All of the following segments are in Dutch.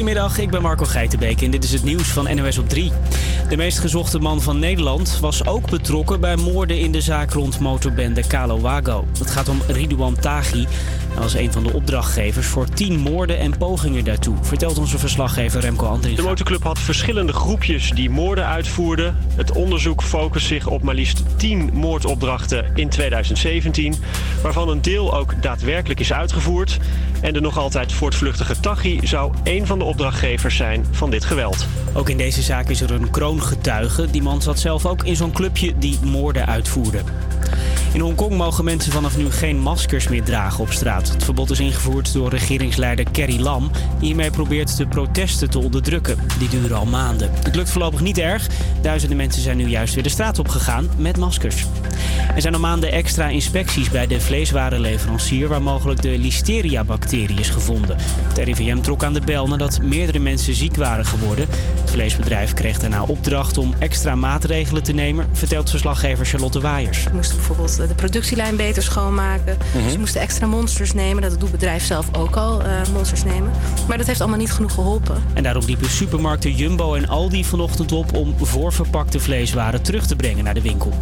Goedemiddag, ik ben Marco Geitenbeek en dit is het nieuws van NOS op 3. De meest gezochte man van Nederland was ook betrokken bij moorden in de zaak rond motorbende Kalo Wago. Het gaat om Ridouan Taghi. Was een van de opdrachtgevers voor tien moorden en pogingen daartoe, vertelt onze verslaggever Remco Andringa. De motorclub had verschillende groepjes die moorden uitvoerden. Het onderzoek focust zich op maar liefst 10 moordopdrachten in 2017, waarvan een deel ook daadwerkelijk is uitgevoerd. En de nog altijd voortvluchtige Taghi zou een van de opdrachtgevers zijn van dit geweld. Ook in deze zaak is er een kroongetuige. Die man zat zelf ook in zo'n clubje die moorden uitvoerde. In Hongkong mogen mensen vanaf nu geen maskers meer dragen op straat. Het verbod is ingevoerd door regeringsleider Carrie Lam, die hiermee probeert de protesten te onderdrukken. Die duren al maanden. Het lukt voorlopig niet erg. Duizenden mensen zijn nu juist weer de straat op gegaan met maskers. Er zijn al maanden extra inspecties bij de vleeswarenleverancier waar mogelijk de listeria-bacterie is gevonden. Het RIVM trok aan de bel nadat meerdere mensen ziek waren geworden. Het vleesbedrijf kreeg daarna opdracht om extra maatregelen te nemen, vertelt verslaggever Charlotte Waaiers. Moesten bijvoorbeeld de productielijn beter schoonmaken. Ze moesten extra monsters nemen. Dat doet het bedrijf zelf ook al, eh, monsters nemen. Maar dat heeft allemaal niet genoeg geholpen. En daarom riepen supermarkten Jumbo en Aldi vanochtend op om voorverpakte vleeswaren terug te brengen naar de winkel.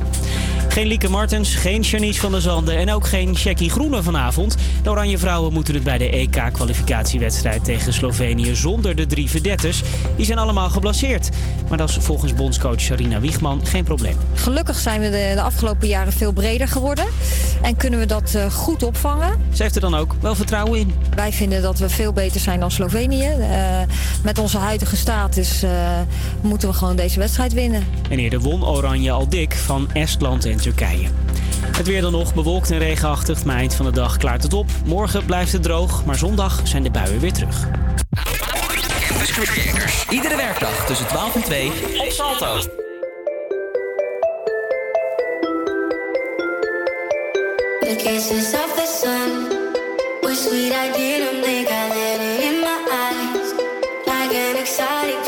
Geen Lieke Martens, geen Janice van der Zanden en ook geen Jackie Groene vanavond. De Oranje Vrouwen moeten het bij de EK-kwalificatiewedstrijd tegen Slovenië zonder de drie verdetters. Die zijn allemaal geblesseerd. Maar dat is volgens bondscoach Sarina Wiegman geen probleem. Gelukkig zijn we de, de afgelopen jaren veel breder geworden. En kunnen we dat eh, goed opvangen. Ze heeft er dan ook wel vertrouwen in. Wij vinden dat we veel beter zijn dan Slovenië. Eh, met onze huidige status eh, moeten we gewoon deze wedstrijd winnen. En eerder won Oranje al dik van Estland en Turkije. Het weer dan nog bewolkt en regenachtig, maar eind van de dag klaart het op. Morgen blijft het droog, maar zondag zijn de buien weer terug. Iedere werkdag tussen 12 en 2 op Salto. exciting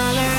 dollar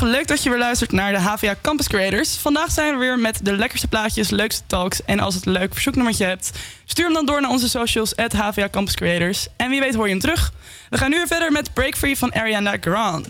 Leuk dat je weer luistert naar de HVA Campus Creators. Vandaag zijn we weer met de lekkerste plaatjes, leukste talks. En als het een leuk verzoeknummertje hebt, stuur hem dan door naar onze socials, at HVA Campus Creators. En wie weet hoor je hem terug. We gaan nu weer verder met Break Free van Ariana Grande.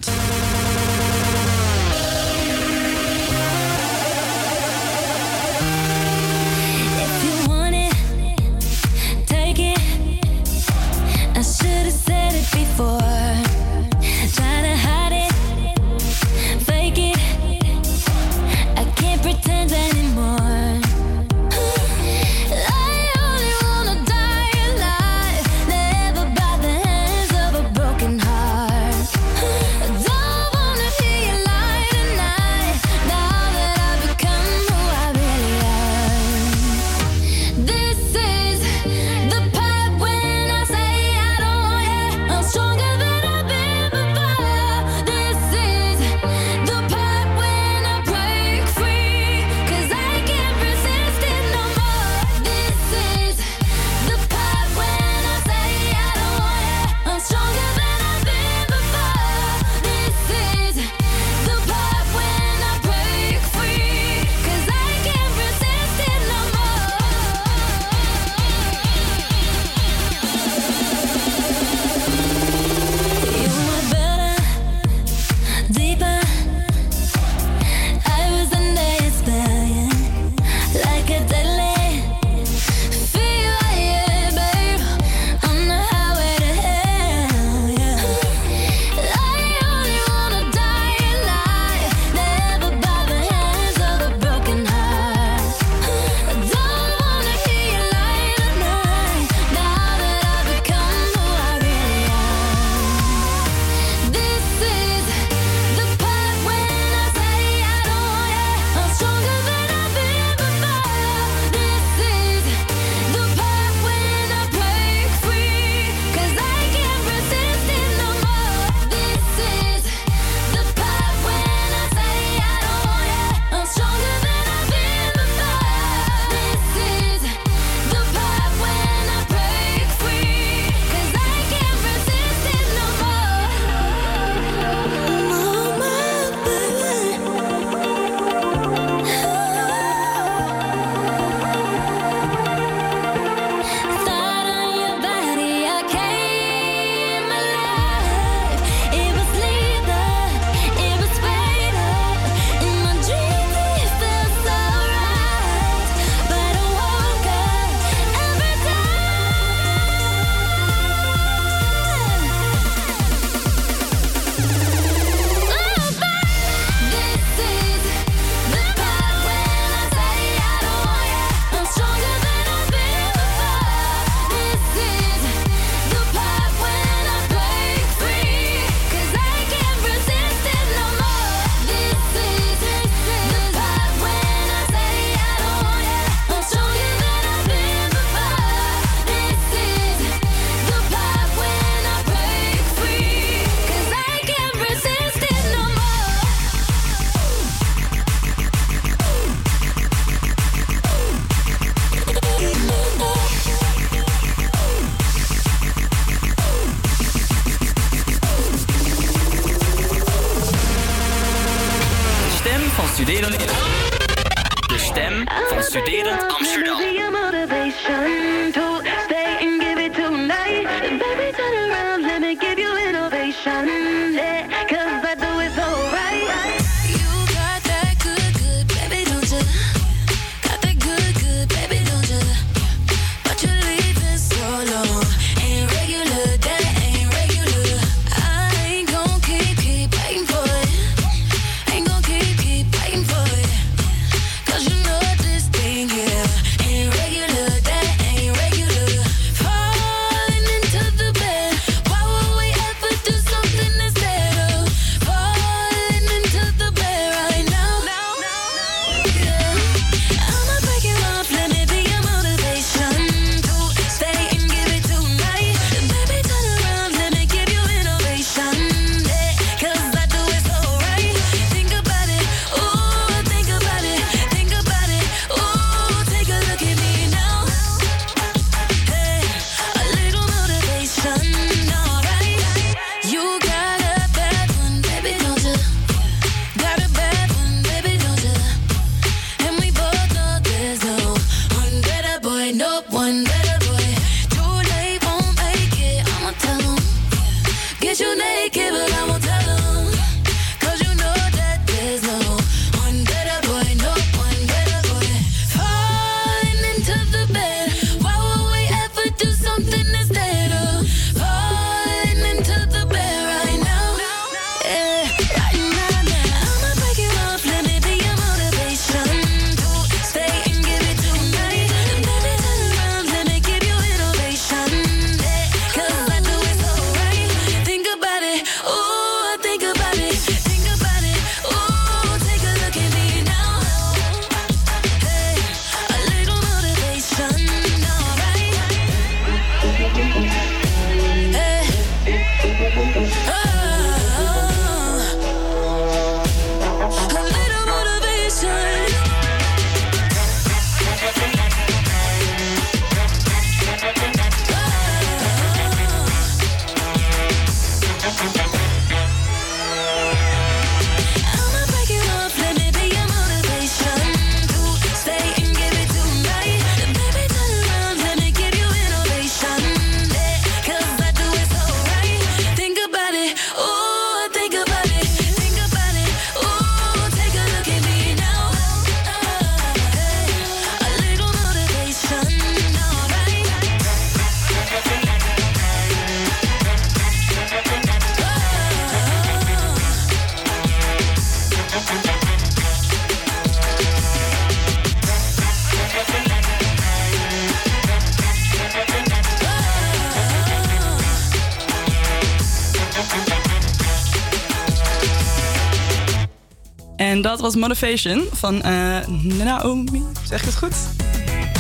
En dat was Motivation van eh, Naomi. Zeg ik het goed?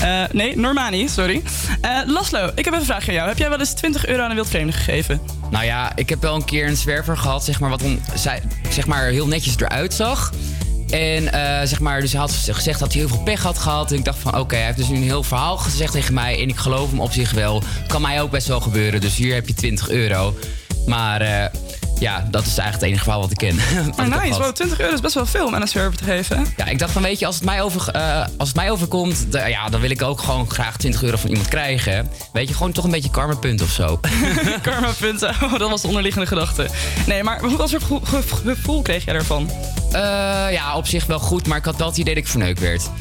Eh, nee, Normani, sorry. Eh, Laslo, ik heb een vraag aan jou. Heb jij wel eens 20 euro aan een wildvreemde gegeven? Nou ja, ik heb wel een keer een zwerver gehad, zeg maar, wat zij, zeg maar heel netjes eruit zag. En zeg maar, dus hij had gezegd dat hij heel veel pech had gehad. En ik dacht van, oké, hij heeft dus nu een heel verhaal gezegd tegen mij. En ik geloof hem op zich wel. Kan mij ook best wel gebeuren. Dus hier heb je 20 euro. Maar ja, dat is eigenlijk het enige verhaal wat ik ken. Maar heb nice, wow, 20 euro is best wel veel om aan een server te geven. Ja, ik dacht van, weet je, als het mij, over, eh, als het mij overkomt, ja, dan wil ik ook gewoon graag 20 euro van iemand krijgen. Weet je, gewoon toch een beetje karma punt of zo. Karma punten, oh, dat was de onderliggende gedachte. Nee, maar wat er gevoel, gevoel kreeg jij ervan? Eh, ja, op zich wel goed, maar ik had wel het idee dat ik verneukt werd.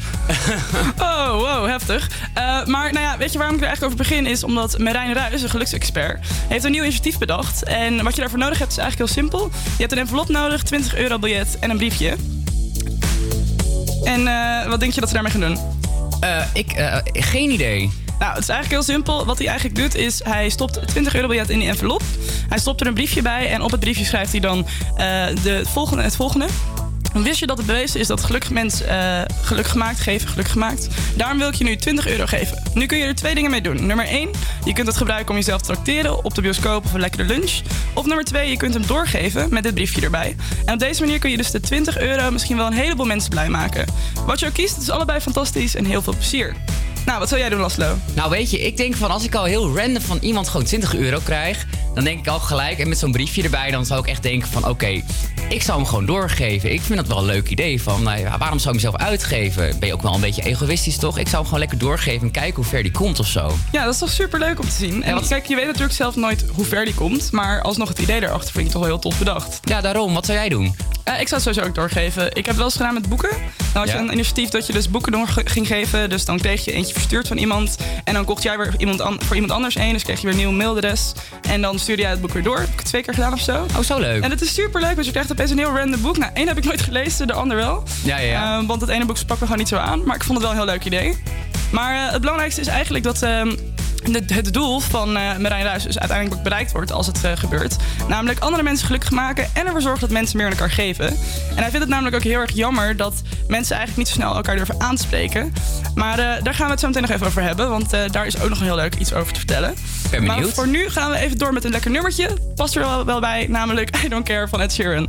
Oh, wow, heftig. Eh, maar nou ja, weet je waarom ik er eigenlijk over begin? Is omdat Marijn Ruijs, een geluksexpert, heeft een nieuw initiatief bedacht. En wat je daarvoor nodig hebt is eigenlijk heel simpel. Je hebt een envelop nodig, 20 euro biljet en een briefje. En eh, wat denk je dat ze daarmee gaan doen? Eh, ik, geen idee. Nou, het is eigenlijk heel simpel. Wat hij eigenlijk doet is, hij stopt 20 euro biljet in die envelop. Hij stopt er een briefje bij en op het briefje schrijft hij dan de volgende, het volgende. Wist je dat het bewezen is dat gelukkig mensen eh geluk gemaakt geven, geluk gemaakt? Daarom wil ik je nu 20 euro geven. Nu kun je er twee dingen mee doen. Nummer 1, je kunt het gebruiken om jezelf te tracteren op de bioscoop of een lekkere lunch. Of nummer 2, je kunt hem doorgeven met dit briefje erbij. En op deze manier kun je dus de 20 euro misschien wel een heleboel mensen blij maken. Wat je ook kiest, is allebei fantastisch en heel veel plezier. Nou, wat zou jij doen, Laslo? Nou, weet je, ik denk van als ik al heel random van iemand gewoon 20 euro krijg, dan denk ik al gelijk, en met zo'n briefje erbij, dan zou ik echt denken van oké, ik zou hem gewoon doorgeven. Ik vind dat wel een leuk idee. Van, nou ja, waarom zou ik mezelf uitgeven? Ben je ook wel een beetje egoïstisch, toch? Ik zou hem gewoon lekker doorgeven en kijken hoe ver die komt of zo. Ja, dat is toch super leuk om te zien. En wat- kijk, je weet natuurlijk zelf nooit hoe ver die komt. Maar alsnog het idee daarachter vind ik toch wel heel tof bedacht. Ja, daarom. Wat zou jij doen? Eh, ik zou het sowieso ook doorgeven. Ik heb wel eens gedaan met boeken. Dan had je Ja. een initiatief dat je dus boeken door ging geven. Dus dan kreeg je eentje verstuurd van iemand. En dan kocht jij weer iemand an- voor iemand anders één. Dus kreeg je weer een nieuw mailadres. En dan stuurde jij het boek weer door. Heb ik het twee keer gedaan of zo. Oh, zo leuk. En het is super leuk, want je krijgt opeens een heel random boek. Nou, één heb ik nooit gelezen, de ander wel. Ja, ja, ja. Eh, want het ene boek sprak me gewoon niet zo aan. Maar ik vond het wel een heel leuk idee. Maar eh, het belangrijkste is eigenlijk dat ehm, het doel van eh Marijn Ruijs dus uiteindelijk bereikt wordt als het eh, gebeurt. Namelijk andere mensen gelukkig maken en ervoor zorgen dat mensen meer aan elkaar geven. En hij vindt het namelijk ook heel erg jammer dat mensen eigenlijk niet zo snel elkaar durven aanspreken. Maar daar gaan we het zo meteen nog even over hebben, want daar is ook nog een heel leuk iets over te vertellen. Ben Maar voor nu gaan we even door met een lekker nummertje. Past er wel, wel bij, namelijk I Don't Care van Ed Sheeran.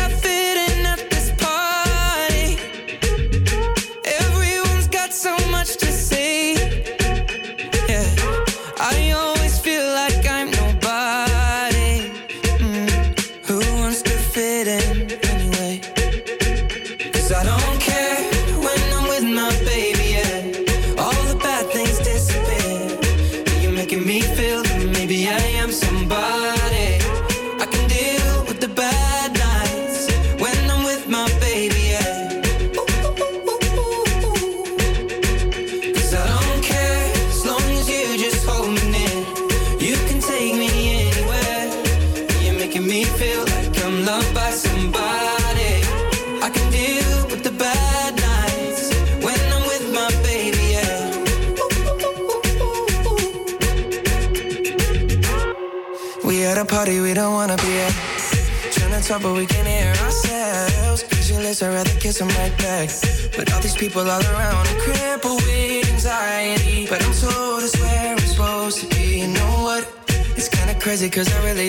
all around, I'm crippled with anxiety. But I'm told it's where I'm supposed to be. You know what? It's kinda crazy, cause I really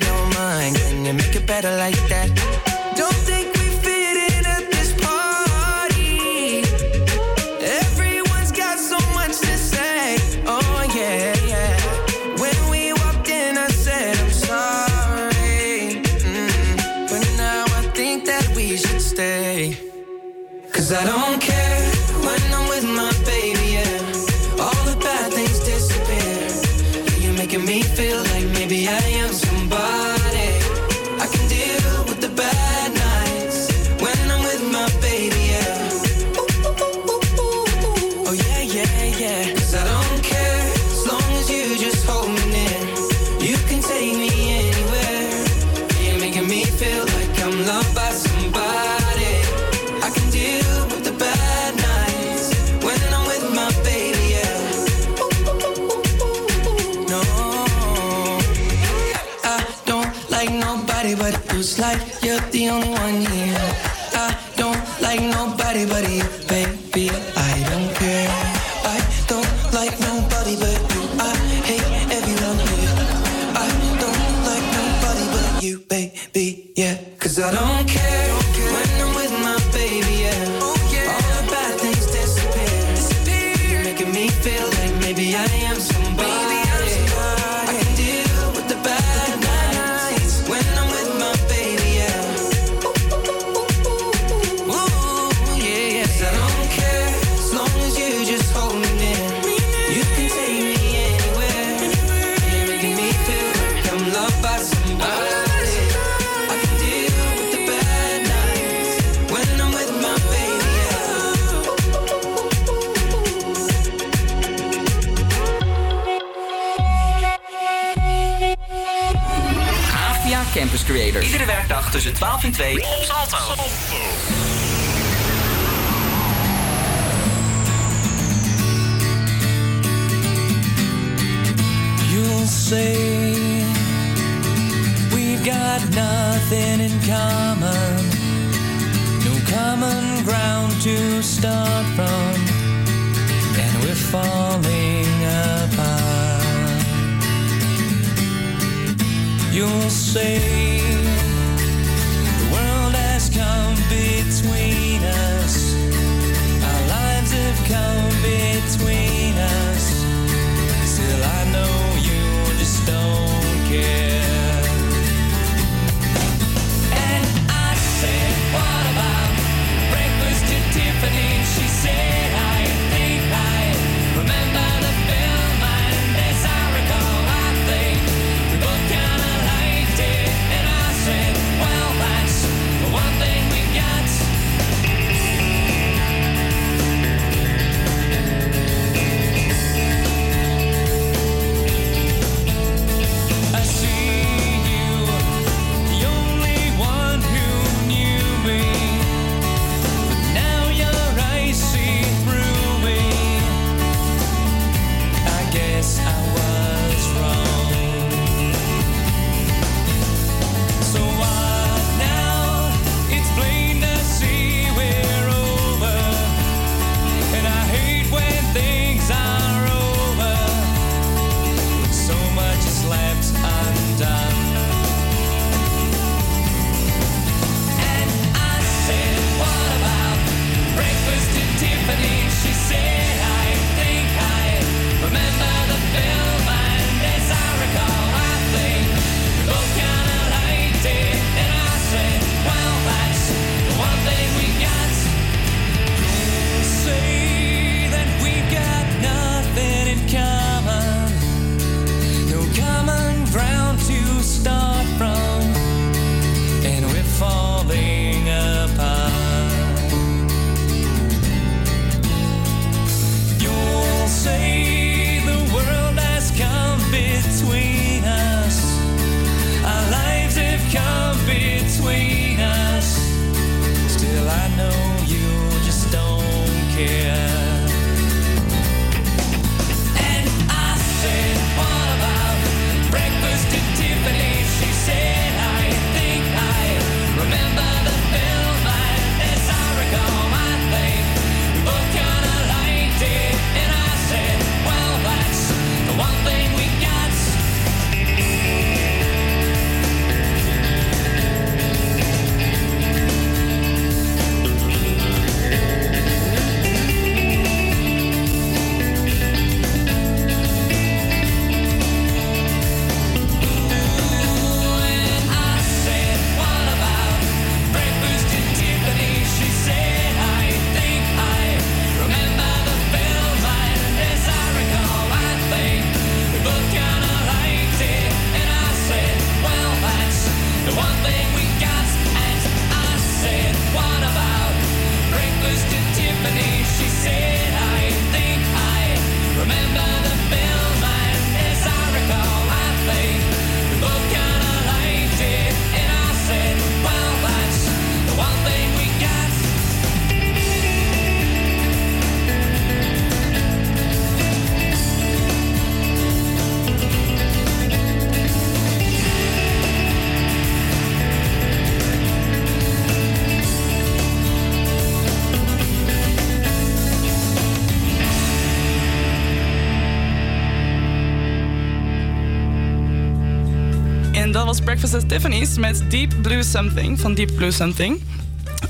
at Tiffany's met Deep Blue Something van Deep Blue Something.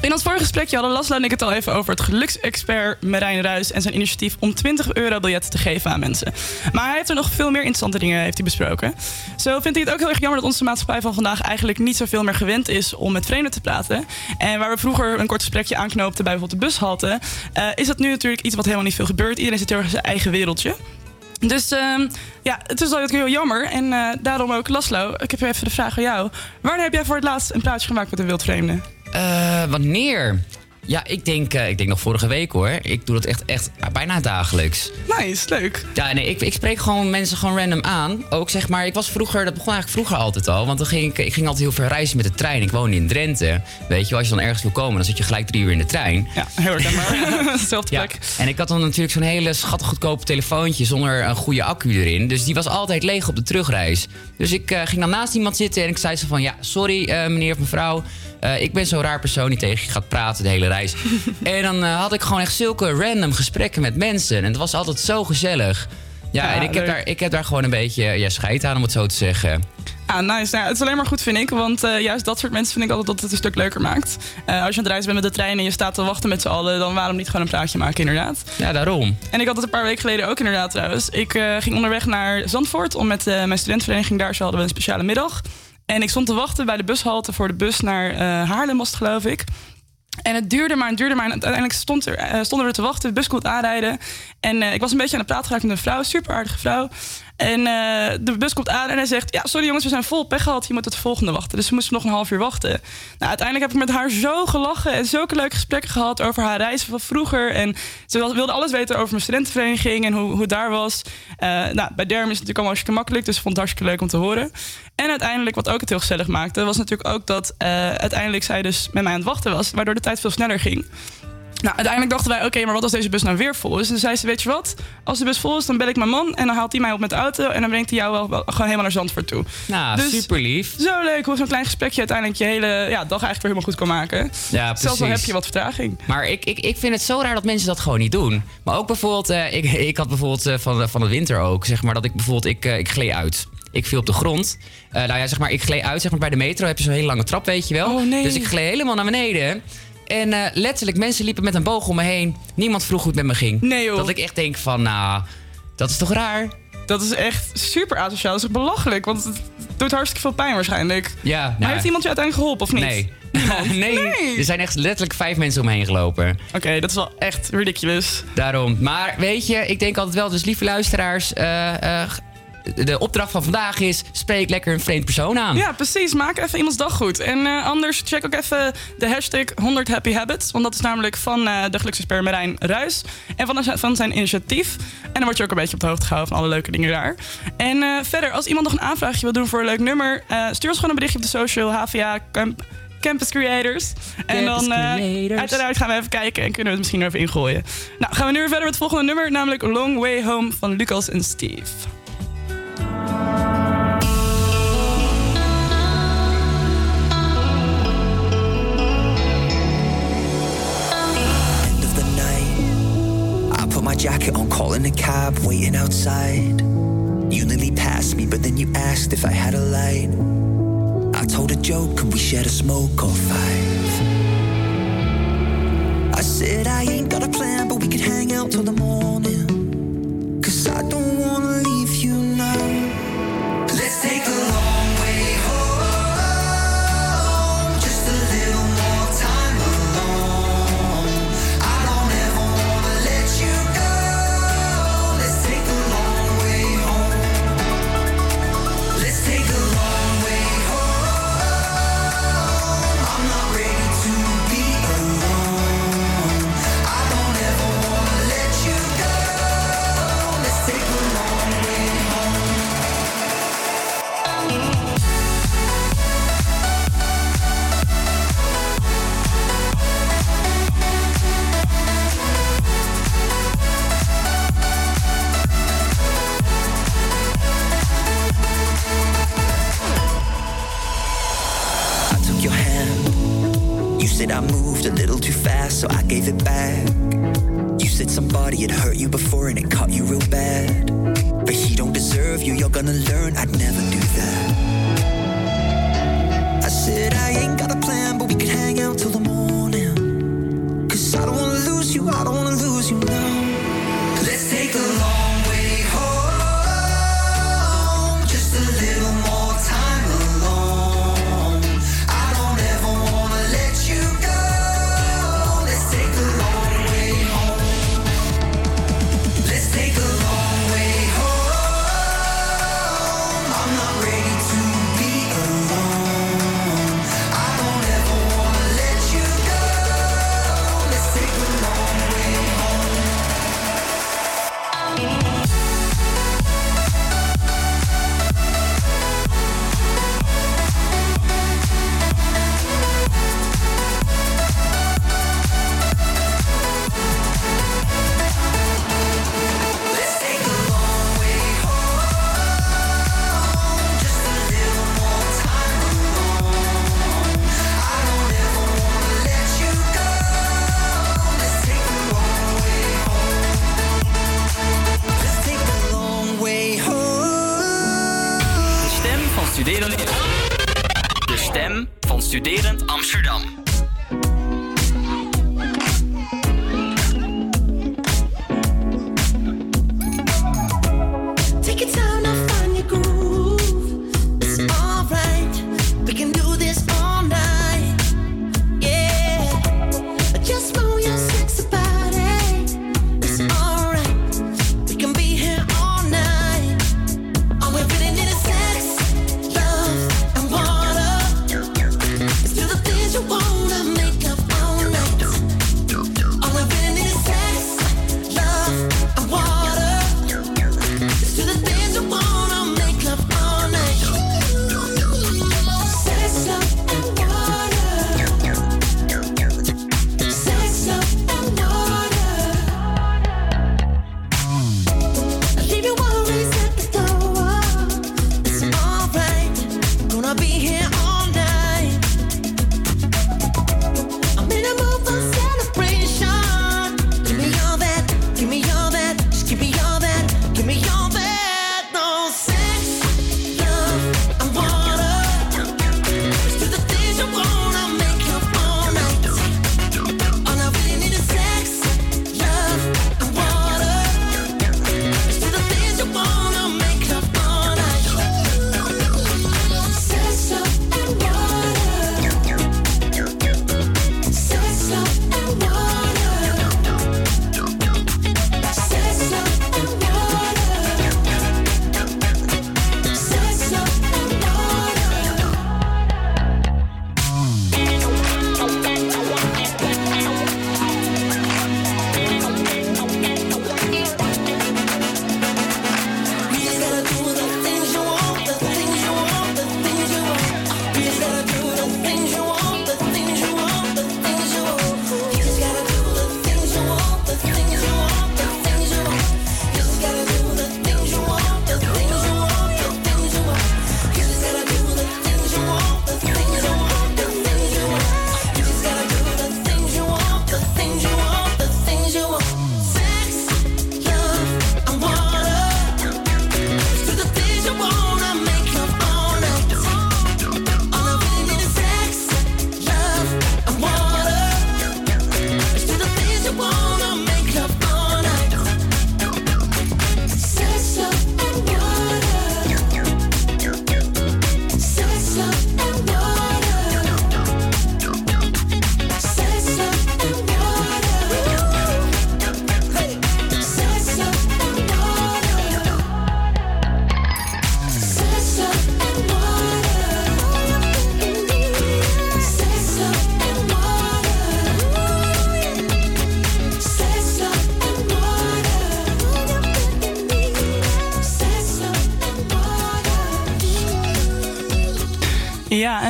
In ons vorige gesprekje hadden Laszlo en ik het al even over het geluksexpert Marijn Ruis en zijn initiatief om 20 euro biljetten te geven aan mensen. Maar hij heeft er nog veel meer interessante dingen heeft hij besproken. Zo vindt hij het ook heel erg jammer dat onze maatschappij van vandaag eigenlijk niet zoveel meer gewend is om met vreemden te praten. En waar we vroeger een kort gesprekje aanknoopten bij bijvoorbeeld de bushalte, eh, is dat nu natuurlijk iets wat helemaal niet veel gebeurt. Iedereen zit heel erg in zijn eigen wereldje. Dus ehm, ja, het is wel heel jammer. En eh, daarom ook, Laszlo, ik heb even de vraag aan jou. Wanneer heb jij voor het laatst een praatje gemaakt met een wildvreemde? Eh, wanneer? Ja, ik denk, eh, ik denk nog vorige week hoor. Ik doe dat echt, echt ja, bijna dagelijks. Nice, leuk. Ja, nee, ik, ik spreek gewoon mensen gewoon random aan. Ook zeg maar, ik was vroeger, dat begon eigenlijk vroeger altijd al. Want dan ging ik, ik ging altijd heel veel reizen met de trein. Ik woonde in Drenthe. Weet je, als je dan ergens wil komen, dan zit je gelijk drie uur in de trein. Ja, heel erg maar. Ja, plek. en ik had dan natuurlijk zo'n hele schattig goedkope telefoontje zonder een goede accu erin. Dus die was altijd leeg op de terugreis. Dus ik eh, ging dan naast iemand zitten en ik zei zo van... Ja, sorry eh, meneer of mevrouw, Eh, ik ben zo'n raar persoon die tegen je gaat praten de hele reis. en dan eh, had ik gewoon echt zulke random gesprekken met mensen. En het was altijd zo gezellig. Ja, Ja, en ik heb, daar, ik heb daar gewoon een beetje ja, scheid aan, om het zo te zeggen. Ah, nice. Nou, ja, het is alleen maar goed, vind ik. Want eh, juist dat soort mensen vind ik altijd dat het een stuk leuker maakt. Eh, als je aan het reizen bent met de trein en je staat te wachten met z'n allen... dan waarom niet gewoon een praatje maken, inderdaad. Ja, daarom. En ik had het een paar weken geleden ook inderdaad trouwens. Ik eh, ging onderweg naar Zandvoort om met eh, mijn studentenvereniging daar... zo hadden we een speciale middag. En ik stond te wachten bij de bushalte voor de bus naar eh, Haarlem, was geloof ik. En het duurde maar en duurde maar. En uiteindelijk stond er, eh, stonden we te wachten. De bus kon aanrijden. En eh, ik was een beetje aan het praten geraakt met een vrouw. Super aardige vrouw. En eh, de bus komt aan en hij zegt... Ja, sorry jongens, we zijn vol pech gehad. Je moet de volgende wachten. Dus we moesten nog een half uur wachten. Nou, uiteindelijk heb ik met haar zo gelachen... en zulke leuke gesprekken gehad over haar reizen van vroeger. En ze wil- wilde alles weten over mijn studentenvereniging... en hoe, hoe het daar was. Eh, nou, bij Derm is het natuurlijk allemaal hartstikke makkelijk... dus ik vond het hartstikke leuk om te horen. En uiteindelijk, wat ook het heel gezellig maakte... was natuurlijk ook dat eh, uiteindelijk zij dus met mij aan het wachten was... waardoor de tijd veel sneller ging. Nou, uiteindelijk dachten wij, oké, maar wat als deze bus nou weer vol is? En toen zei ze, weet je wat? Als de bus vol is, dan bel ik mijn man... en dan haalt hij mij op met de auto... en dan brengt hij jou wel, wel gewoon helemaal naar Zandvoort toe. Nou, Dus- super lief. Zo leuk hoe zo'n klein gesprekje uiteindelijk je hele ja, dag eigenlijk weer helemaal goed kan maken. Ja, precies. Zelfs al heb je wat vertraging. Maar ik, ik, ik vind het zo raar dat mensen dat gewoon niet doen. Maar ook bijvoorbeeld, eh, ik, ik had bijvoorbeeld eh, van, de- van de winter ook, zeg maar, dat ik bijvoorbeeld, ik, eh, ik gleed uit. Ik viel op de grond. Nou ja, zeg maar, ik gleed uit, zeg maar, bij de metro heb je zo'n hele lange trap, weet je wel. Oh, nee. Dus ik gleed helemaal naar beneden. En eh, letterlijk, mensen liepen met een boog om me heen. Niemand vroeg hoe het met me ging. Nee, joh. Dat ik echt denk van, nou, dat is toch raar? Dat is echt super asociaal. Dat is belachelijk, want het doet hartstikke veel pijn waarschijnlijk. Ja, Maar nou, heeft iemand je uiteindelijk geholpen of niet? Nee. nee. Nee. Er zijn echt letterlijk vijf mensen om me heen gelopen. Oké, dat is wel echt ridiculous. Daarom. Maar weet je, ik denk altijd wel, dus lieve luisteraars, eh, de opdracht van vandaag is: spreek lekker een vreemd persoon aan. Ja, precies. Maak even iemands dag goed. En eh, anders check ook even de hashtag 100 Happy Habits. Want dat is namelijk van eh, de geluksexpert Marijn Ruis. En van, van zijn initiatief. En dan word je ook een beetje op de hoogte gehouden van alle leuke dingen daar. En eh, verder, als iemand nog een aanvraagje wil doen voor een leuk nummer... eh, stuur ons gewoon een berichtje op de social HVA Camp- Campus Creators. En dan eh, Creators. uiteraard gaan we even kijken en kunnen we het misschien er even ingooien. Nou, gaan we nu weer verder met het volgende nummer. Namelijk Long Way Home van Lucas en Steve. I said I ain't got a plan, but we could hang out till the morning.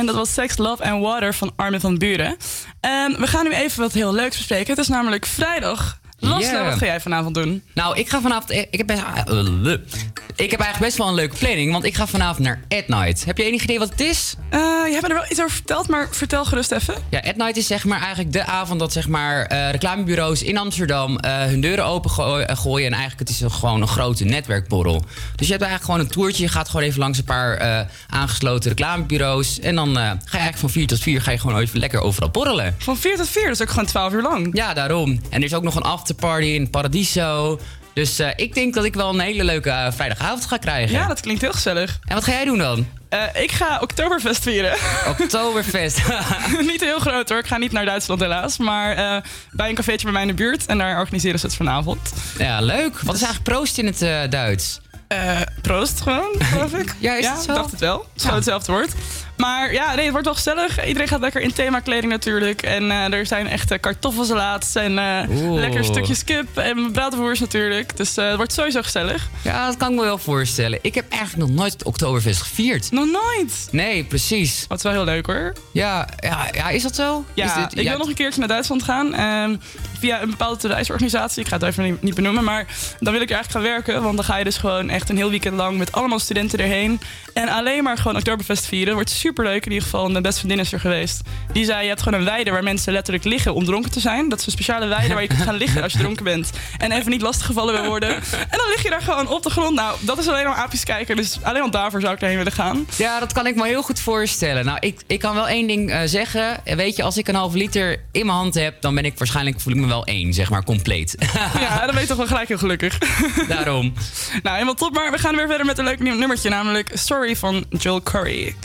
En dat was Sex, Love and Water van Armin van Buren. En we gaan nu even wat heel leuks bespreken. Het is namelijk vrijdag. Laslo, wat ga jij vanavond doen? Nou, ik ga vanavond. Ik heb, best, ik heb eigenlijk best wel een leuke planning, want ik ga vanavond naar At Night. Heb je enig idee wat het is? Eh, je hebt me er wel iets over verteld, maar vertel gerust even. Ja, At Night is zeg maar eigenlijk de avond dat zeg maar eh, reclamebureaus in Amsterdam eh, hun deuren open go- eh, gooien. En eigenlijk het is een- gewoon een grote netwerkborrel. Dus je hebt eigenlijk gewoon een toertje. Je gaat gewoon even langs een paar eh, aangesloten reclamebureaus. En dan eh, ga je eigenlijk van 4 tot 4 ga je gewoon even lekker overal borrelen. Van 4 tot 4, dat is ook gewoon 12 uur lang. Ja, daarom. En er is ook nog een afterparty in Paradiso. Dus eh, ik denk dat ik wel een hele leuke vrijdagavond ga krijgen. Ja, dat klinkt heel gezellig. En wat ga jij doen dan? Ik ga Oktoberfest vieren. Oktoberfest. niet heel groot hoor, ik ga niet naar Duitsland helaas. Maar bij een cafeetje bij mij in de buurt. En daar organiseren ze het vanavond. ja, leuk. Wat is eigenlijk proost in het Duits? Eh, proost gewoon, geloof ik. Ja, is het zo? ik dacht het wel. Het is gewoon hetzelfde woord. Maar ja, nee, het wordt wel gezellig. Iedereen gaat lekker in themakleding natuurlijk. En eh, er zijn echt eh, kartoffelsalaats en eh, lekker stukjes kip en braadworst natuurlijk. Dus het wordt sowieso gezellig. Ja, dat kan ik me wel voorstellen. Ik heb eigenlijk nog nooit het Oktoberfest gevierd. Nog nooit. Nee, precies. Wat is wel heel leuk hoor. Ja, ja, ja is dat zo? Ja, is dit- ik wil nog een keertje naar Duitsland gaan via een bepaalde reisorganisatie. Ik ga het even niet benoemen. Maar dan wil ik er eigenlijk gaan werken. Want dan ga je dus gewoon echt een heel weekend lang met allemaal studenten erheen. En alleen maar gewoon Oktoberfest vieren. Wordt superleuk in ieder geval. Mijn best vriendin is er geweest. Die zei, je hebt gewoon een weide waar mensen letterlijk liggen om dronken te zijn. Dat is een speciale weide waar je kunt gaan liggen als je dronken bent. En even niet lastiggevallen wil worden. En dan lig je daar gewoon op de grond. Nou, dat is alleen maar apisch kijken. Dus alleen al daarvoor zou ik erheen willen gaan. Ja, dat kan ik me heel goed voorstellen. Nou, ik, ik kan wel één ding uh, zeggen. Weet je, als ik een half liter in mijn hand heb, dan ben ik waarschijnlijk voel ik me wel één, zeg maar, compleet. ja, dan ben je toch wel gelijk heel gelukkig. Daarom. nou, helemaal top. Maar we gaan weer verder met een leuk nummertje, namelijk Story van Joel Curry.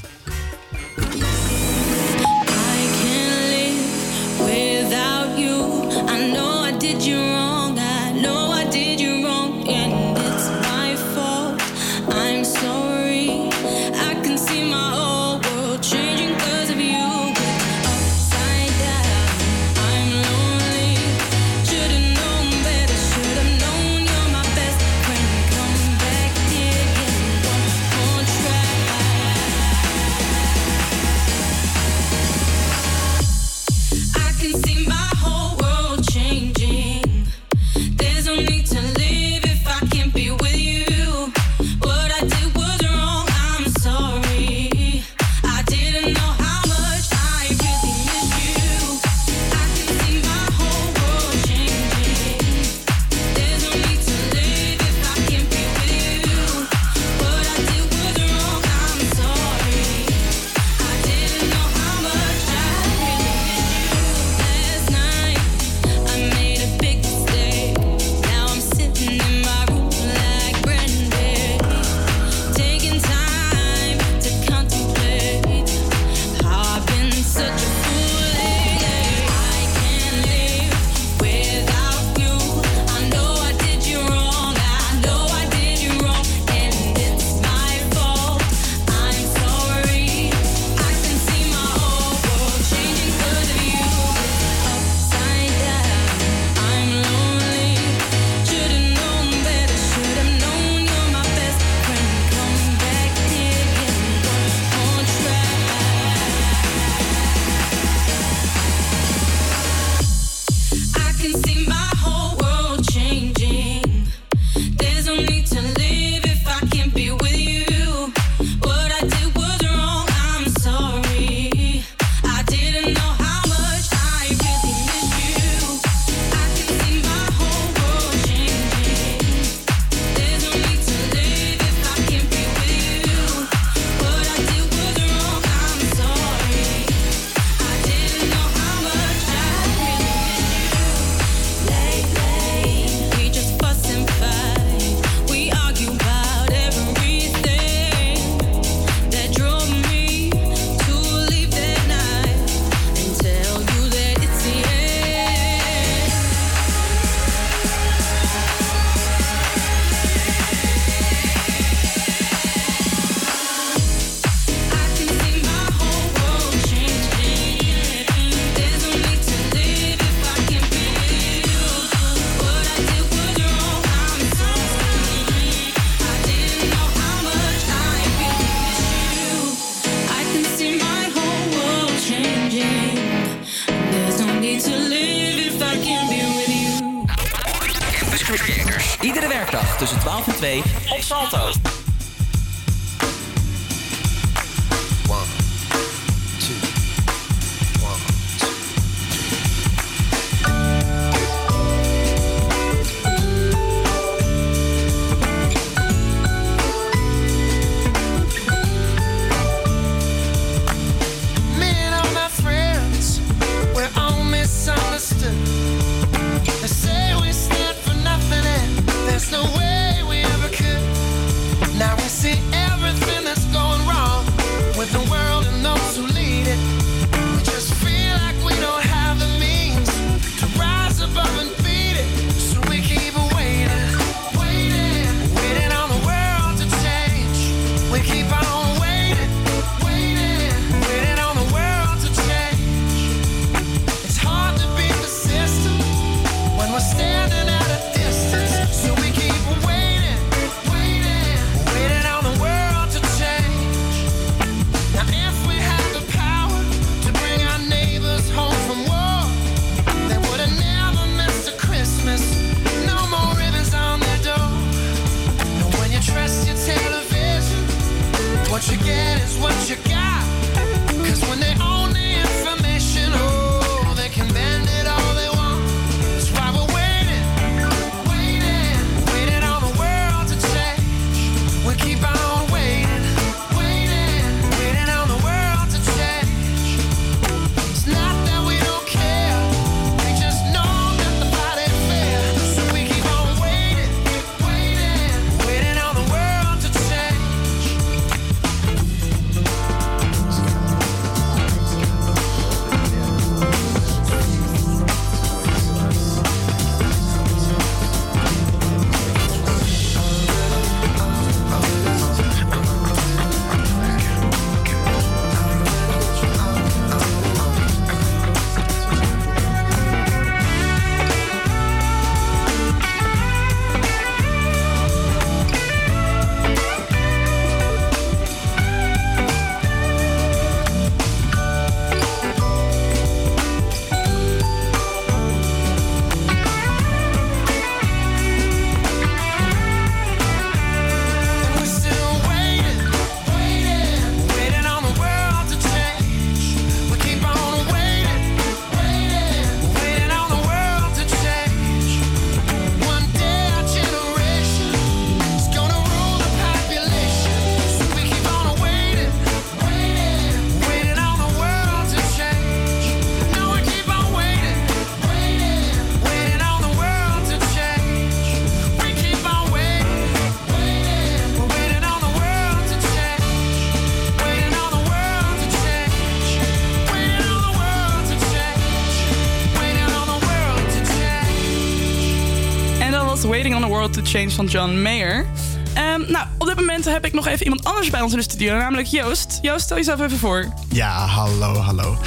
Change van John Mayer. Ehm, nou, op dit moment heb ik nog even iemand anders bij ons in de studio, namelijk Joost. Joost, stel jezelf even voor. Ja, hallo, hallo.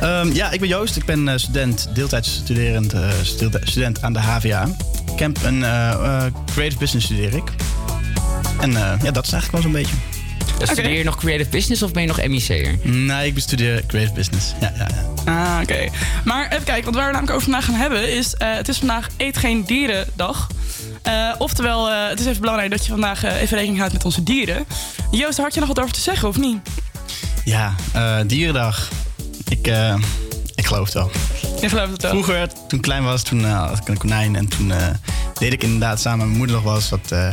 Ehm, ja, ik ben Joost. Ik ben eh, student, deeltijds studerend eh, student aan de HVA. Ik heb een eh, eh, creative business studeer ik. En eh, ja, dat is eigenlijk wel zo'n beetje. Studeer je nog creative business of ben je nog MEC'er? Nee, ik bestudeer creative business. Ja, ja, ja. Ah, oké. Maar even kijken, want waar we namelijk over vandaag gaan hebben is... eh, het is vandaag Eet Geen Dierendag. Eh oftewel, eh, het is even belangrijk dat je vandaag eh, even rekening houdt met onze dieren. Joost, daar had je nog wat over te zeggen, of niet? Ja, eh, dierendag. Ik, eh, ik geloof het wel. Je gelooft het wel. Vroeger, toen ik klein was, toen eh, had ik een konijn. En toen eh, deed ik inderdaad samen met mijn moeder nog wel eens wat eh,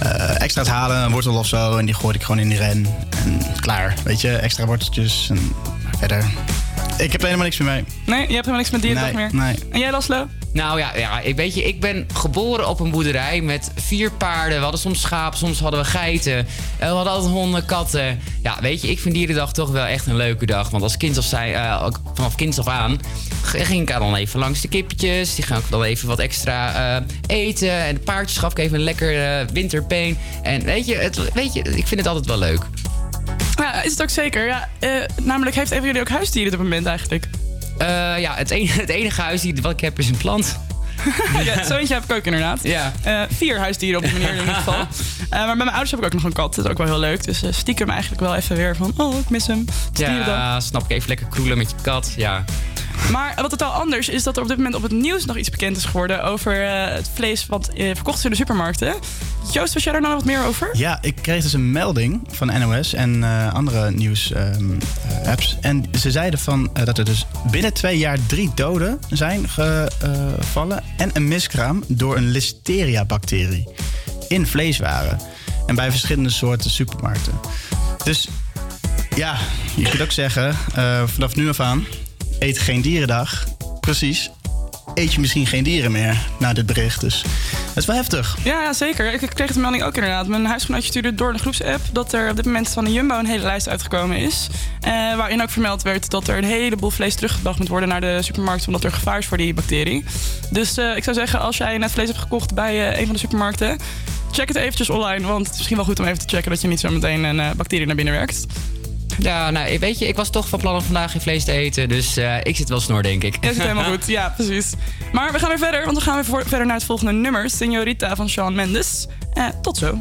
eh, extra's halen. Een wortel of zo. En die gooide ik gewoon in die ren. En klaar, weet je. Extra worteltjes. En verder. Ik heb er helemaal niks meer mee. Nee, je hebt helemaal niks met dierendag Nee, meer? nee. En jij, Laslo? Nou ja, ja ik, weet je, ik ben geboren op een boerderij met vier paarden. We hadden soms schapen, soms hadden we geiten. We hadden altijd honden, katten. Ja, weet je, ik vind dierendag toch wel echt een leuke dag. Want als kind of zij, ook vanaf kind af aan ging ik dan even langs de kippetjes. Die ga ik dan even wat extra eh, eten. En de paardjes gaf ik even een lekker eh, winterpeen. En weet je, het, weet je, ik vind het altijd wel leuk. Ja, is het ook zeker. Ja, namelijk, heeft een van jullie ook huisdieren op het moment eigenlijk? Eh, ja, het enige, het enige huisdier wat ik heb is een plant. ja, zo eentje heb ik ook inderdaad. Ja. Eh, vier huisdieren op die manier in ieder geval. Eh, maar bij mijn ouders heb ik ook nog een kat. Dat is ook wel heel leuk. Dus stiekem eigenlijk wel even weer van... Oh, ik mis hem. Ja, snap ik even lekker kroelen met je kat. Ja. Maar wat totaal anders is dat er op dit moment op het nieuws nog iets bekend is geworden... over eh, het vlees wat eh, verkocht is in de supermarkten. Joost, was jij daar nou wat meer over? Ja, ik kreeg dus een melding van NOS en eh, andere nieuws-apps. en ze zeiden van, dat er dus binnen twee jaar drie doden zijn gevallen... en een miskraam door een listeria-bacterie in vleeswaren. En bij verschillende soorten supermarkten. Dus ja, je kunt ook zeggen, vanaf nu af aan... eet geen dierendag. Precies. Eet je misschien geen dieren meer na dit bericht. Dus dat is wel heftig. Ja, zeker. Ik ik kreeg de melding ook inderdaad. Mijn huisgenootje stuurde door de groepsapp dat er op dit moment van de Jumbo een hele lijst uitgekomen is. Eh, waarin ook vermeld werd dat er een heleboel vlees teruggebracht moet worden naar de supermarkt. Omdat er gevaar is voor die bacterie. Dus eh, ik zou zeggen, als jij net vlees hebt gekocht bij eh, een van de supermarkten. Check het eventjes online, want het is misschien wel goed om even te checken dat je niet zo meteen een eh, bacterie naar binnen werkt. Ja, nou, weet je, ik was toch van plan om vandaag geen vlees te eten. Dus eh, ik zit wel snor, denk ik. Ja, zit helemaal goed. Ja, precies. Maar we gaan weer verder, want we gaan weer verder naar het volgende nummer. Señorita van Shawn Mendes. Eh, tot zo.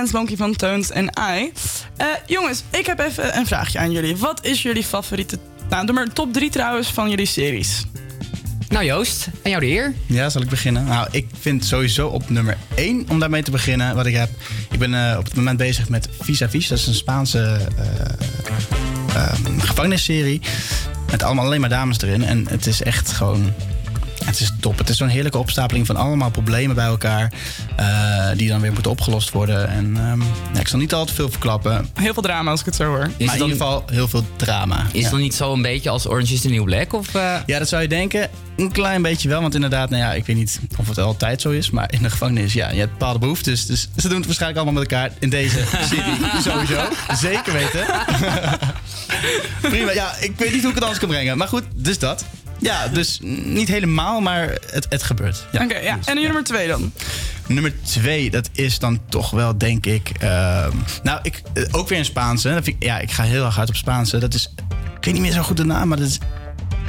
Dance Monkey van Tones en I. Eh, jongens, ik heb even een vraagje aan jullie. Wat is jullie favoriete... Nou, doe maar top 3 trouwens van jullie series. Nou Joost, en jou de eer. Ja, zal ik beginnen? Nou, ik vind sowieso op nummer 1 om daarmee te beginnen wat ik heb. Ik ben eh, op het moment bezig met Vis Vis. Dat is een Spaanse eh, ehm, gevangenisserie. Met allemaal alleen maar dames erin. En het is echt gewoon. Het is top. Het is zo'n heerlijke opstapeling van allemaal problemen bij elkaar. eh, die dan weer moeten opgelost worden. En ehm, ja, ik zal niet al te veel verklappen. Heel veel drama als ik het zo hoor. maar in ieder geval heel veel drama. Is ja. het dan niet zo een beetje als Orange is the New Black? Of, eh? Ja, dat zou je denken. Een klein beetje wel. Want inderdaad, nou ja, ik weet niet of het altijd zo is. Maar in de gevangenis, ja, je hebt bepaalde behoeftes. Dus ze doen het waarschijnlijk allemaal met elkaar in deze serie. sowieso. Zeker weten. Prima. Ja, ik weet niet hoe ik het anders kan brengen. Maar goed, dus dat. Ja, dus niet helemaal, maar het, het gebeurt. Ja. Oké, ja. En nummer 2 dan? Nummer twee, dat is dan toch wel, denk ik... ehm, nou, ik, eh, ook weer een Spaanse. Dat vind ik, ja, ik ga heel erg hard op Spaanse. Dat is... Ik weet niet meer zo goed de naam, maar dat is...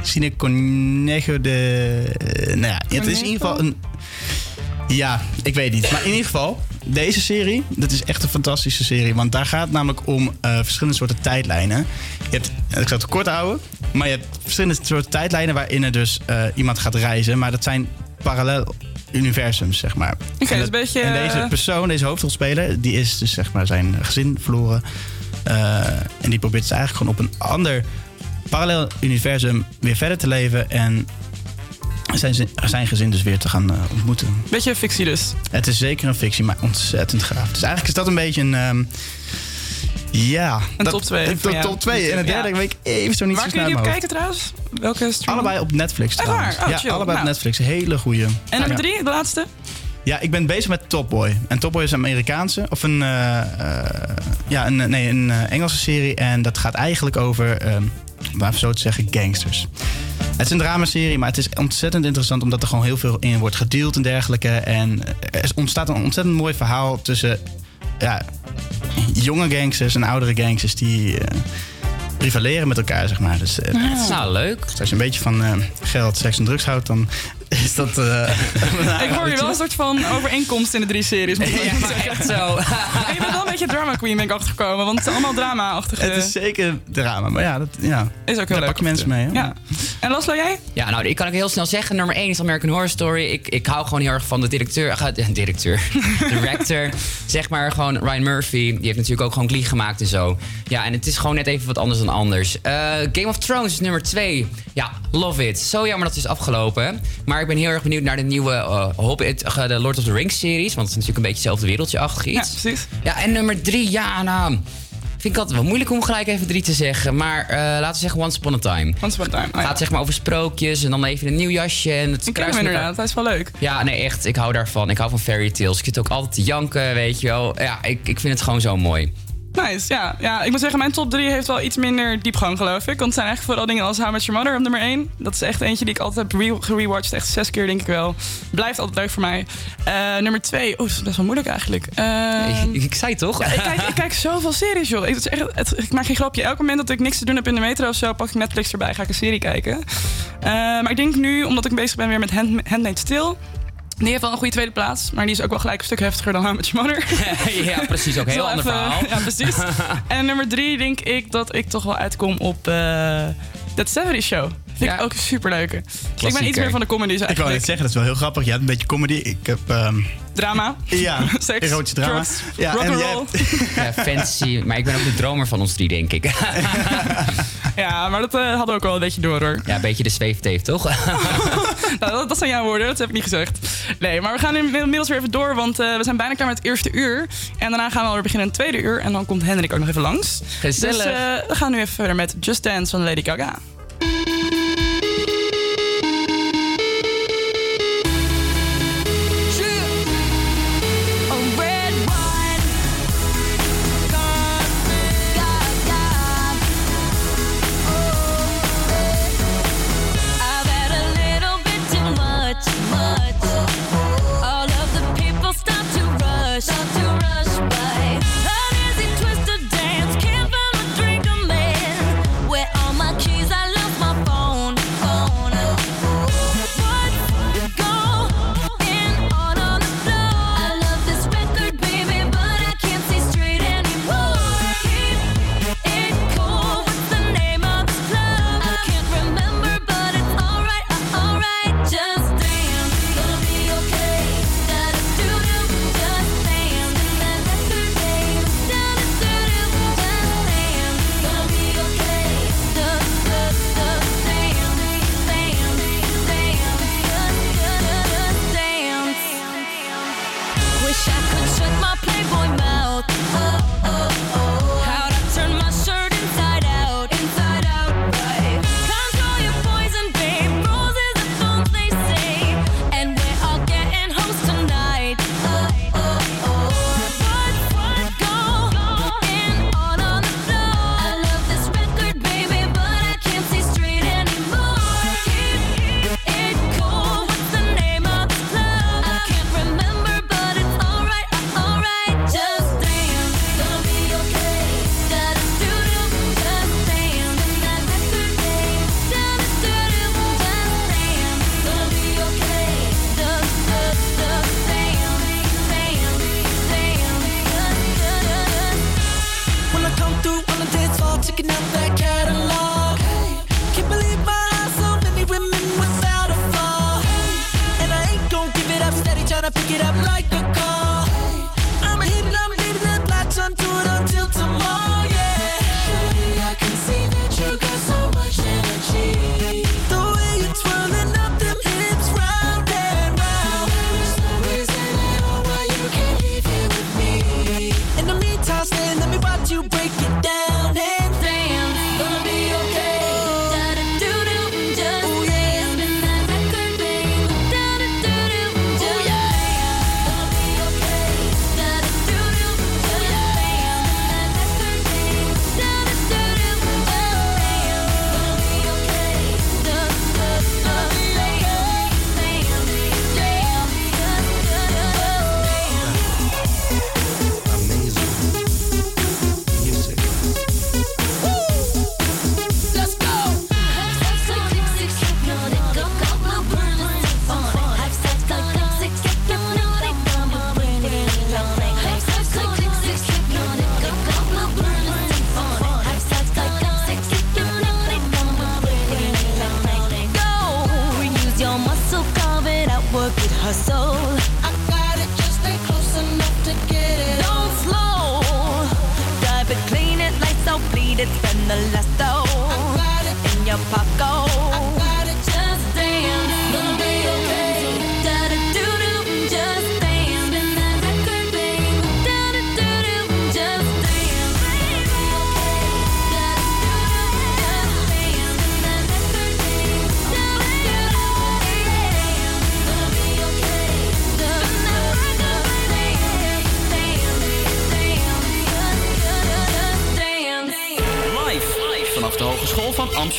Cine Conejo de... eh, nou ja, het is in ieder geval een... Ja, ik weet niet. Maar in ieder geval, deze serie, dat is echt een fantastische serie. Want daar gaat het namelijk om eh, verschillende soorten tijdlijnen. Je hebt, ik zal het kort houden, maar je hebt verschillende soorten tijdlijnen waarin er dus eh, iemand gaat reizen. Maar dat zijn parallel universums, zeg maar. Oké, En dus een beetje, En deze eh, persoon, deze hoofdrolspeler, die is dus zeg maar zijn gezin verloren. Eh, en die probeert dus eigenlijk gewoon op een ander parallel universum weer verder te leven. En zijn, zin- zijn gezin dus weer te gaan eh, ontmoeten. Beetje fictie dus. Het is zeker een fictie, maar ontzettend gaaf. Dus eigenlijk is dat een beetje een... ehm, ja. Een dat- top 2. Een top, top 2. En het derde Ja. weet ik even zo niet Waar zo kun snel je uit die op kijken trouwens? Welke stream? Allebei op Netflix trouwens. waar? Oh, ja, chill. allebei op Nou. Netflix. Hele goeie. En nummer Ja. drie, de laatste? Ja, ik ben bezig met Top Boy. En Top Boy is een Amerikaanse, of een, eh, eh, ja, een, nee, een Engelse serie. En dat gaat eigenlijk over, ehm om even zo te zeggen, gangsters. Het is een dramaserie, maar het is ontzettend interessant omdat er gewoon heel veel in wordt gedeeld en dergelijke. En er ontstaat een ontzettend mooi verhaal tussen ja, jonge gangsters en oudere gangsters die eh, rivaleren met elkaar, zeg maar. Dus, Ah. Nou, leuk. Als je een beetje van eh, geld, seks en drugs houdt, dan is dat... eh, ik hoor je wel een soort van overeenkomst in de drie series. Ik Ja, maar zeggen. echt zo. En je bent wel een beetje drama queen, ben ik achtergekomen. Want het is allemaal drama-achtige... Het is zeker drama, maar ja, dat, ja. Is ook heel daar leuk pak je mensen mee. Hè? Ja. En Laslo, jij? Ja, nou, die kan ik heel snel zeggen. Nummer 1 is American Horror Story. Ik, ik hou gewoon heel erg van de directeur. eh, de directeur. director. zeg maar gewoon Ryan Murphy. Die heeft natuurlijk ook gewoon Glee gemaakt en zo. Ja, en het is gewoon net even wat anders dan anders. Eh, Game of Thrones is nummer 2. Ja, love it. Zo jammer dat het is afgelopen. Maar ik ben heel erg benieuwd naar de nieuwe eh, Hobbit, eh, de Lord of the Rings series. Want het is natuurlijk een beetje hetzelfde wereldje-achtig iets. Ja, precies. Ja, en nummer 3, ja, nou... Vind ik altijd wel moeilijk om gelijk even drie te zeggen. Maar eh, laten we zeggen Once Upon a Time. Once Upon a Time, oh ja. Gaat zeg maar over sprookjes en dan even een nieuw jasje. En het Ik ken hem inderdaad, hij is wel leuk. Ja, nee, echt. Ik hou daarvan. Ik hou van fairy tales. Ik zit ook altijd te janken, weet je wel. Ja, ik, ik vind het gewoon zo mooi. Nice, ja. ja. Ik moet zeggen, mijn top 3 heeft wel iets minder diepgang, geloof ik. Want het zijn echt vooral dingen als How Much Your Mother op nummer 1. Dat is echt eentje die ik altijd heb re- gerewatcht. Echt zes keer, denk ik wel. Blijft altijd leuk voor mij. Eh, nummer 2, oeh, dat is best wel moeilijk eigenlijk. Ehm, ik, ik zei toch? Ja, ik, kijk, ik kijk zoveel series, joh. Ik, het is echt, het- ik maak geen grapje. Elk moment dat ik niks te doen heb in de metro of zo, pak ik Netflix erbij, ga ik een serie kijken. Eh, maar ik denk nu, omdat ik bezig ben weer met Hand, Handmaid's Tale... Die heeft wel een goede tweede plaats, maar die is ook wel gelijk een stuk heftiger dan How Much Mother. ja, precies. Ook een heel ander even- verhaal. Ja, precies. en nummer drie denk ik dat ik toch wel uitkom op eh That 70 Show. Vind ik ook superleuke. Ik ben iets meer van de comedies Ik wou net zeggen, dat is wel heel grappig. Je hebt een beetje comedy. Ik heb... ehm, Drama. ja, Seks, erotische drama. drugs, ja, rock'n'roll. Ja, fancy. Maar ik ben ook de dromer van ons drie, denk ik. Ja, maar dat eh, hadden we ook wel een beetje door hoor. ja, een beetje de zweefteef, toch? Nou, dat, dat zijn jouw woorden, dat heb ik niet gezegd. Nee, maar we gaan nu inmiddels weer even door, want eh, we zijn bijna klaar met het eerste uur. En daarna gaan we alweer beginnen een tweede uur. En dan komt Hendrik ook nog even langs. Gezellig. Dus eh, we gaan nu even verder met Just Dance van Lady Gaga.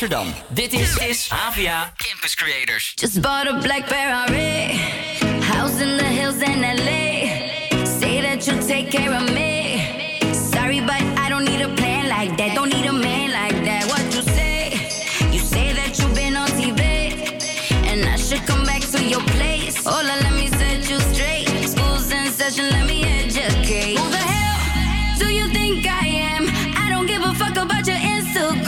Amsterdam. Dit is, is AVA Campus Creators. Just bought a black Ferrari. House in the hills in LA. Say that you'll take care of me. Sorry, but I don't need a plan like that. Don't need a man like that. What you say? You say that you've been on TV. And I should come back to your place. Hola, let me set you straight. School's in session, let me educate. Who the hell do you think I am? I don't give a fuck about your Instagram.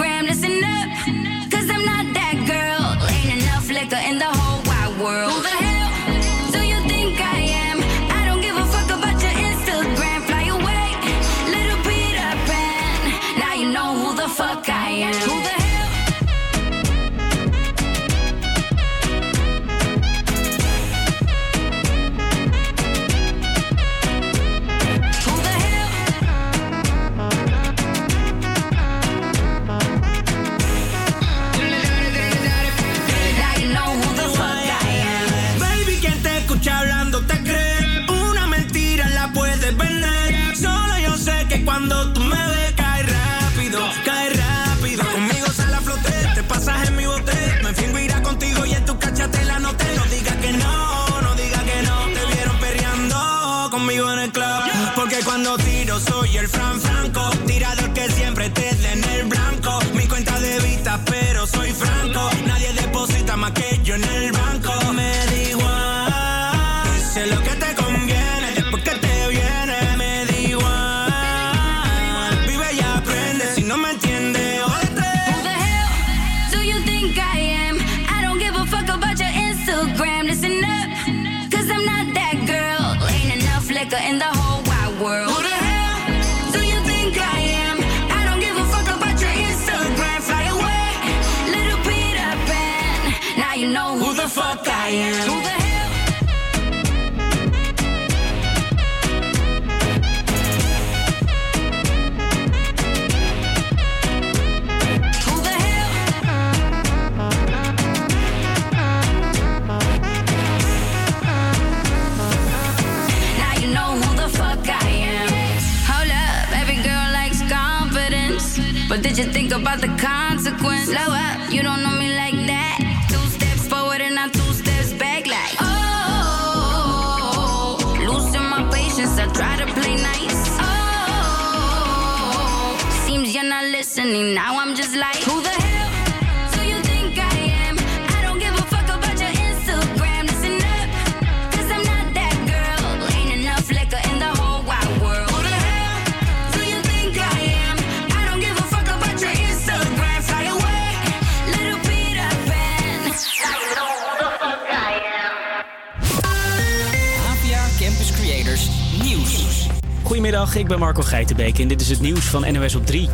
Ik ben Marco Geitenbeek en dit is het nieuws van NOS op 3.